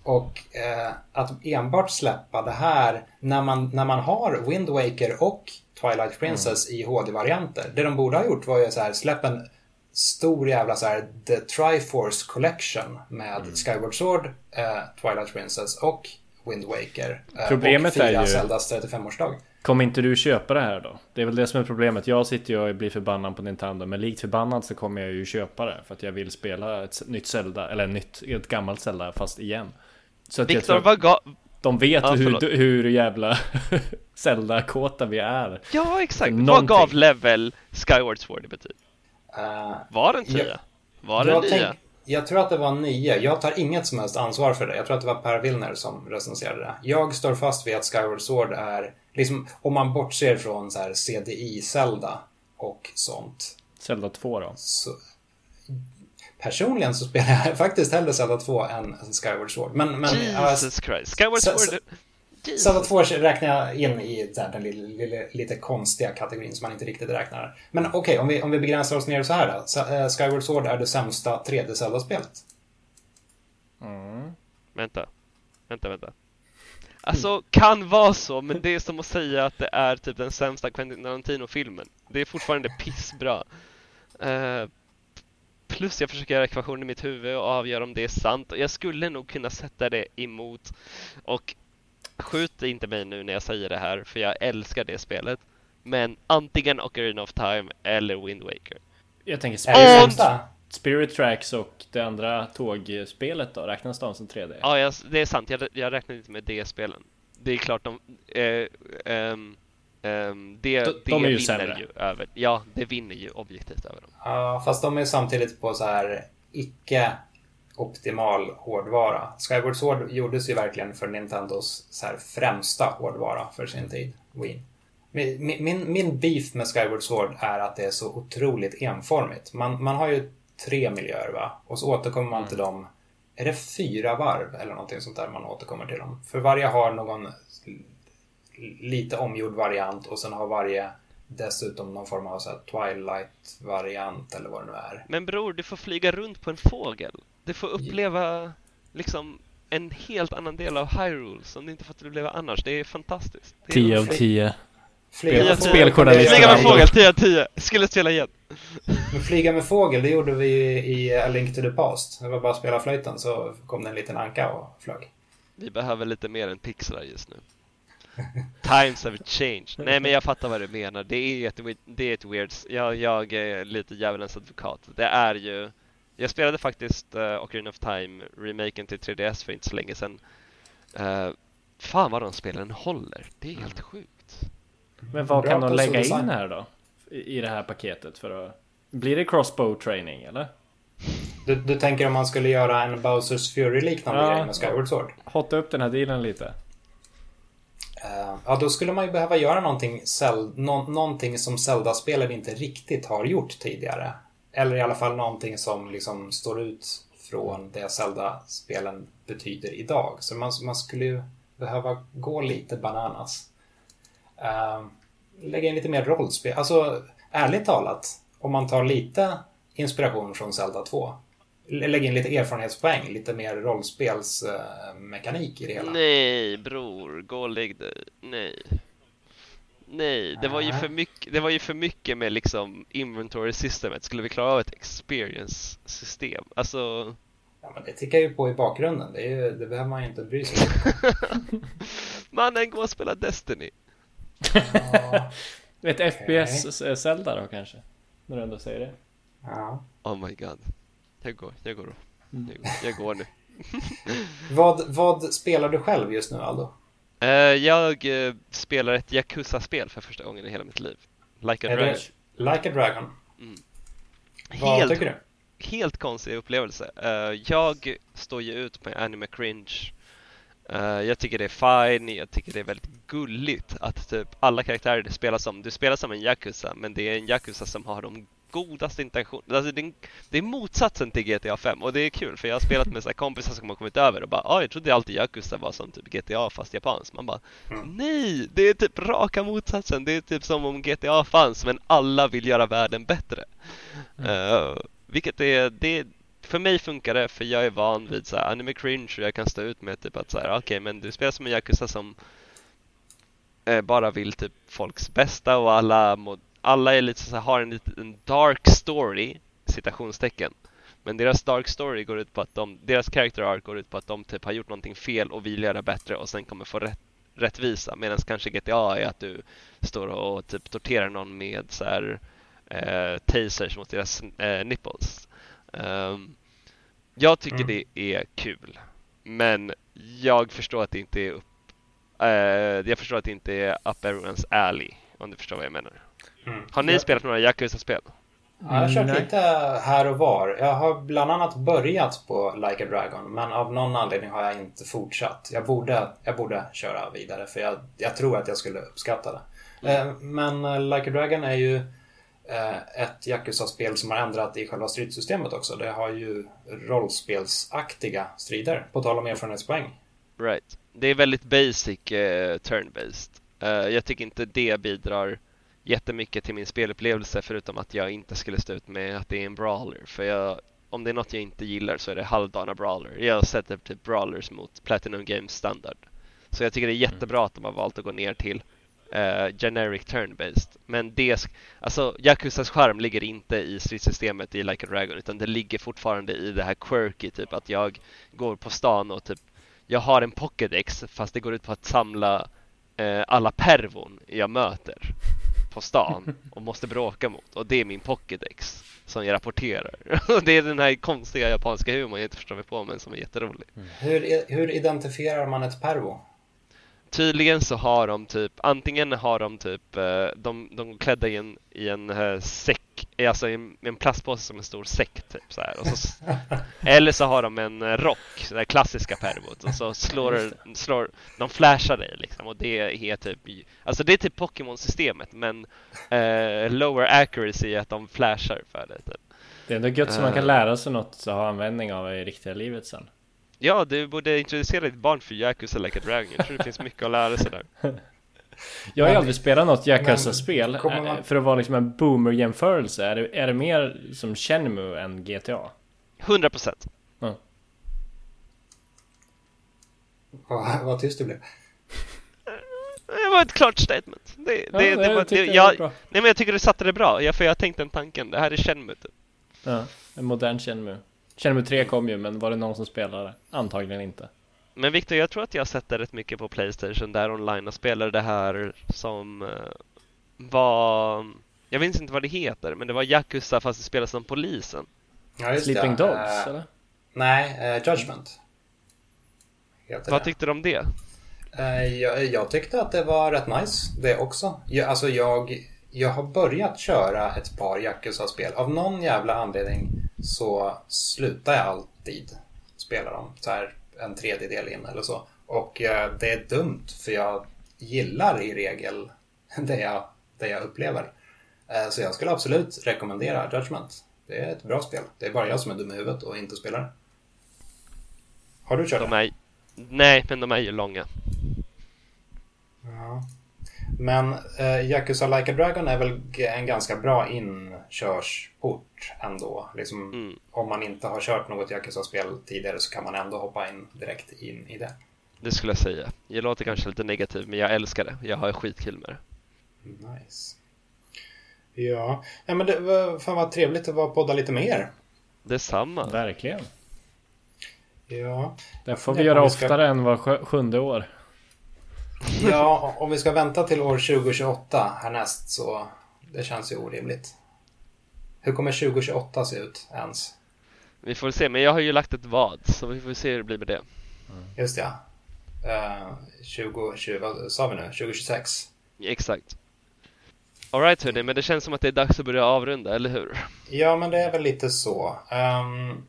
[SPEAKER 1] och eh, att enbart släppa det här när man, när man har Wind Waker och Twilight Princess mm. i HD-varianter. Det de borde ha gjort var ju så här, släpp en stor jävla så här The Triforce Collection med mm. Skyward Sword, eh, Twilight Princess och Wind Waker.
[SPEAKER 3] Eh, Problemet
[SPEAKER 1] och
[SPEAKER 3] är ju...
[SPEAKER 1] Zeldas 35-årsdag.
[SPEAKER 3] Kommer inte du köpa det här då? Det är väl det som är problemet. Jag sitter ju och blir förbannad på Nintendo. Men likt förbannad så kommer jag ju köpa det. För att jag vill spela ett nytt Zelda. Eller nytt, ett gammalt Zelda fast igen.
[SPEAKER 2] Så att Victor, vad gav...
[SPEAKER 3] De vet ja, hur, hur jävla Zelda-kåta vi är.
[SPEAKER 2] Ja, exakt. Vad gav level Skyward Sword i betyg? Uh, var det en 10? Var det en 9?
[SPEAKER 1] Jag tror att det var 9. Jag tar inget som helst ansvar för det. Jag tror att det var Per Willner som recenserade det. Jag står fast vid att Skyward Sword är, liksom, om man bortser från så här CDI-Zelda och sånt.
[SPEAKER 3] Zelda 2 då? Så,
[SPEAKER 1] personligen så spelar jag faktiskt hellre Zelda 2 än Skyward Sword. Men, men,
[SPEAKER 2] Jesus uh, Christ. Skyward Sword...
[SPEAKER 1] Zelda 2 räknar jag in i den lilla, lilla, lite konstiga kategorin som man inte riktigt räknar. Men okej, okay, om, vi, om vi begränsar oss ner så här då. Eh, Skyward Sword är det sämsta 3D Zelda-spelet.
[SPEAKER 2] Mm. Vänta. Vänta, vänta. Alltså, kan vara så, men det är som att säga att det är typ den sämsta Quentin Tarantino-filmen. Det är fortfarande pissbra. Uh, plus jag försöker göra ekvationer i mitt huvud och avgöra om det är sant. Och jag skulle nog kunna sätta det emot. Och skjut inte mig nu när jag säger det här, för jag älskar det spelet. Men antingen Ocarina of Time eller Wind Waker.
[SPEAKER 3] Jag tänker Spirit, och... Spirit Tracks och det andra tågspelet då, räknas de som 3D?
[SPEAKER 2] Ja, jag, det är sant. Jag, jag räknar inte med det spelen. Det är klart de... Eh, um, um, det, de, det de är ju sämre. Ju över, ja, det vinner ju objektivt över dem.
[SPEAKER 1] Ja, fast de är samtidigt på så här icke optimal hårdvara. Skyward Sword gjordes ju verkligen för Nintendos så här, främsta hårdvara för sin tid, Wii. Min, min, min beef med Skyward Sword är att det är så otroligt enformigt. Man, man har ju tre miljöer va? Och så återkommer man mm. till dem. Är det fyra varv eller någonting sånt där man återkommer till dem? För varje har någon lite omgjord variant och sen har varje dessutom någon form av Twilight-variant eller vad det nu är.
[SPEAKER 2] Men bror, du får flyga runt på en fågel. Du får uppleva liksom en helt annan del av Hyrule som du inte fått uppleva annars. Det är fantastiskt.
[SPEAKER 3] 10 av 10.
[SPEAKER 2] Flyga. Flyga med fågel, 10 av 10. Skulle spela igen.
[SPEAKER 1] Men flyga med fågel, det gjorde vi i A Link to the Past. Det var bara att spela flöjten så kom det en liten anka och flög.
[SPEAKER 2] Vi behöver lite mer än pixlar just nu. Times have changed. Nej men jag fattar vad du menar. Det är ett, det är ett weird... Jag, jag är lite djävulens advokat. Det är ju jag spelade faktiskt uh, Ocarina of Time remaken till 3DS för inte så länge sedan. Uh, fan vad de spelen håller. Det är helt sjukt.
[SPEAKER 3] Men vad Bra kan de lägga in här då? I, I det här paketet för att... Blir det crossbow training eller?
[SPEAKER 1] Du, du tänker om man skulle göra en Bowsers Fury liknande ja, grej med Skyward Sword?
[SPEAKER 3] Hotta upp den här dealen lite.
[SPEAKER 1] Uh, ja, då skulle man ju behöva göra någonting, no någonting som Zelda-spelen inte riktigt har gjort tidigare. Eller i alla fall någonting som liksom står ut från det Zelda-spelen betyder idag. Så man, man skulle ju behöva gå lite bananas. Uh, lägga in lite mer rollspel. Alltså, ärligt talat, om man tar lite inspiration från Zelda 2. Lägga in lite erfarenhetspoäng, lite mer rollspelsmekanik i det hela.
[SPEAKER 2] Nej, bror, gå och lägg dig. Nej. Nej, det var ju för mycket, det var ju för mycket med liksom inventory systemet. Skulle vi klara av ett experience system? Alltså...
[SPEAKER 1] Ja, men det tickar ju på i bakgrunden. Det, är, det behöver man ju inte bry sig
[SPEAKER 2] om. Mannen, gå och spela Destiny.
[SPEAKER 3] Ja. Ett okay. FPS-Zelda då kanske? När du ändå säger det.
[SPEAKER 1] Ja.
[SPEAKER 2] Oh my god. Jag går, jag går. Jag, går, jag går nu.
[SPEAKER 1] vad, vad spelar du själv just nu Aldo?
[SPEAKER 2] Uh, jag uh, spelar ett Yakuza-spel för första gången i hela mitt liv. Like a Är Dragon.
[SPEAKER 1] Like a Dragon? Mm.
[SPEAKER 2] Vad helt, tycker du? Helt konstig upplevelse. Uh, jag står ju ut med anime cringe. jag tycker det är fine, jag tycker det är väldigt gulligt att typ alla karaktärer spelar som, du spelar som en Yakuza men det är en Yakuza som har de godaste intentioner. Alltså det, är, det är motsatsen till GTA 5 och det är kul för jag har spelat med så kompisar som har kommit över och bara ah, jag trodde alltid Yakuza var som typ GTA fast japanskt. Man bara mm. nej, det är typ raka motsatsen. Det är typ som om GTA fanns men alla vill göra världen bättre. Mm. Uh, vilket är, det för mig funkar det för jag är van vid så här, anime cringe och jag kan stå ut med typ att så okej okay, men du spelar som en Yakuza som eh, bara vill typ folks bästa och alla må, alla är lite så här, har en liten dark story, citationstecken. Men deras dark story går ut på att de, deras character arc går ut på att de typ har gjort någonting fel och vill göra bättre och sen kommer få rätt, rättvisa medan kanske GTA är att du står och typ torterar någon med så här, eh, tasers mot deras eh, nipples. Um, jag tycker mm. det är kul, men jag förstår att det inte är upp, eh, jag förstår att det inte är up everyone's alley, om du förstår vad jag menar. Mm. Har ni jag... spelat några Yakuza-spel?
[SPEAKER 1] Ja, jag har kört lite här och var. Jag har bland annat börjat på Like a Dragon men av någon anledning har jag inte fortsatt. Jag borde, jag borde köra vidare för jag, jag tror att jag skulle uppskatta det. Mm. Men eh, Like a Dragon är ju eh, ett Yakuza-spel som har ändrat i själva stridssystemet också. Det har ju rollspelsaktiga strider, på tal om erfarenhetspoäng.
[SPEAKER 2] Right. Det är väldigt basic uh, turn-based. Uh, jag tycker inte det bidrar jättemycket till min spelupplevelse förutom att jag inte skulle stå ut med att det är en brawler. För jag, om det är något jag inte gillar så är det halvdana brawler. Jag sätter typ brawlers mot Platinum Games standard. Så jag tycker det är jättebra att de har valt att gå ner till uh, generic turn-based. Men det, alltså Yakuzas charm ligger inte i stridssystemet i Like a Dragon utan det ligger fortfarande i det här quirky, typ att jag går på stan och typ jag har en pocketdex fast det går ut på att samla uh, alla pervon jag möter på stan och måste bråka mot och det är min pocketdex som jag rapporterar. Och det är den här konstiga japanska humorn jag inte förstår mig på men som är jätterolig.
[SPEAKER 1] Mm. Hur, hur identifierar man ett pervo?
[SPEAKER 2] Tydligen så har de typ, antingen har de typ, eh, de, de klädda i en, i en uh, säck, alltså i en, en plastpåse som en stor säck typ så här. Och så, eller så har de en eh, rock, det klassiska pervot och så slår, slår de flashar dig liksom och det är typ, alltså det är typ Pokémon-systemet men uh, lower accuracy är att de flashar för det typ.
[SPEAKER 3] Det är ändå gött så man kan lära sig något att ha användning av i riktiga livet sen.
[SPEAKER 2] Ja, du borde introducera ditt barn för Yakuza Like a Dragon. Jag tror det finns mycket att lära sig där.
[SPEAKER 3] Jag har ju aldrig spelat något Yakuza-spel. Man... För att vara liksom en boomer-jämförelse. Är det, är det mer som Shenmue än GTA?
[SPEAKER 2] 100 procent. Mm.
[SPEAKER 1] Vad tyst du blev.
[SPEAKER 2] Det var ett klart statement. Det, ja, det, det, var, det, jag, nej men jag tycker du satte det bra. Jag, för jag tänkte den tanken. Det här är Shenmue typ.
[SPEAKER 3] Ja, en modern Shenmue. Shenmue 3 kom ju, men var det någon som spelade? Antagligen inte.
[SPEAKER 2] Men Viktor, jag tror att jag sett det rätt mycket på Playstation där online och spelar det här som uh, var... Jag vet inte vad det heter, men det var Yakuza fast det spelas som polisen.
[SPEAKER 3] Ja, Sleeping det. Dogs, uh, eller?
[SPEAKER 1] Nej, uh, Judgment.
[SPEAKER 2] Vad det. tyckte du om det?
[SPEAKER 1] Jag, jag, tyckte att det var rätt nice, det också. Jag, alltså jag, jag har börjat köra ett par Yakuza-spel. Av någon jävla anledning så slutar jag alltid spela dem. Så här en tredjedel in eller så. Och eh, det är dumt för jag gillar i regel det jag, det jag upplever. Eh, så jag skulle absolut rekommendera Judgment. Det är ett bra spel. Det är bara jag som är dum i huvudet och inte spelar. Har du kört
[SPEAKER 2] de är... Nej, men de är ju långa.
[SPEAKER 1] Ja. Men eh, Yakuza Like a Dragon är väl en ganska bra inkörsport ändå. Liksom, mm. Om man inte har kört något Yakuza-spel tidigare så kan man ändå hoppa in direkt in i det.
[SPEAKER 2] Det skulle jag säga. Jag låter kanske lite negativ men jag älskar det. Jag har skitkul med det.
[SPEAKER 1] Nice. Ja, ja men det var, fan vad trevligt att vara podda lite mer.
[SPEAKER 2] Detsamma.
[SPEAKER 3] Verkligen.
[SPEAKER 1] Ja.
[SPEAKER 3] Det får vi göra vi ska... oftare än var sjunde år.
[SPEAKER 1] Ja, om vi ska vänta till år 2028 härnäst så det känns ju orimligt. Hur kommer 2028 se ut ens?
[SPEAKER 2] Vi får se, men jag har ju lagt ett vad så vi får se hur det blir med det.
[SPEAKER 1] Mm. Just ja. Uh, 2020, vad sa vi nu? 2026?
[SPEAKER 2] Exakt. Alright hörni, men det känns som att det är dags att börja avrunda, eller hur?
[SPEAKER 1] Ja, men det är väl lite så. Um,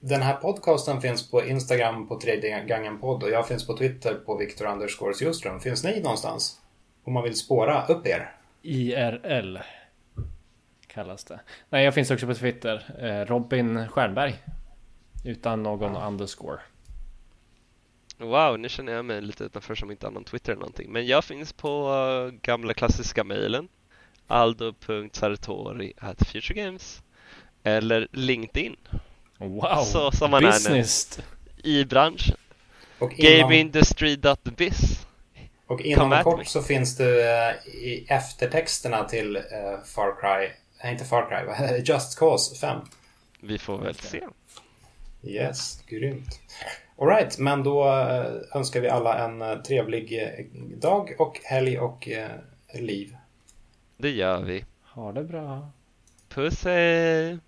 [SPEAKER 1] den här podcasten finns på Instagram på tredje gången podd och jag finns på Twitter på Viktor Andersgårds. Finns ni någonstans? Om man vill spåra upp er?
[SPEAKER 3] IRL kallas det. Nej, jag finns också på Twitter. Eh, Robin Stjernberg. Utan någon ah. underscore.
[SPEAKER 2] Wow, nu känner jag mig lite utanför som inte har någon Twitter eller någonting. Men jag finns på uh, gamla klassiska mejlen aldo.sartori.futuregames eller LinkedIn.
[SPEAKER 3] Wow,
[SPEAKER 2] så som man business. är nu. I branschen. Och Gameindustry.biz
[SPEAKER 1] Och inom kort så finns det uh, i eftertexterna till uh, Far Cry, nej inte Far Cry, Just Cause 5.
[SPEAKER 2] Vi får väl se.
[SPEAKER 1] Yes, grymt. Alright, men då önskar vi alla en trevlig dag och helg och liv.
[SPEAKER 2] Det gör vi.
[SPEAKER 3] Ha det bra.
[SPEAKER 2] Puss hej!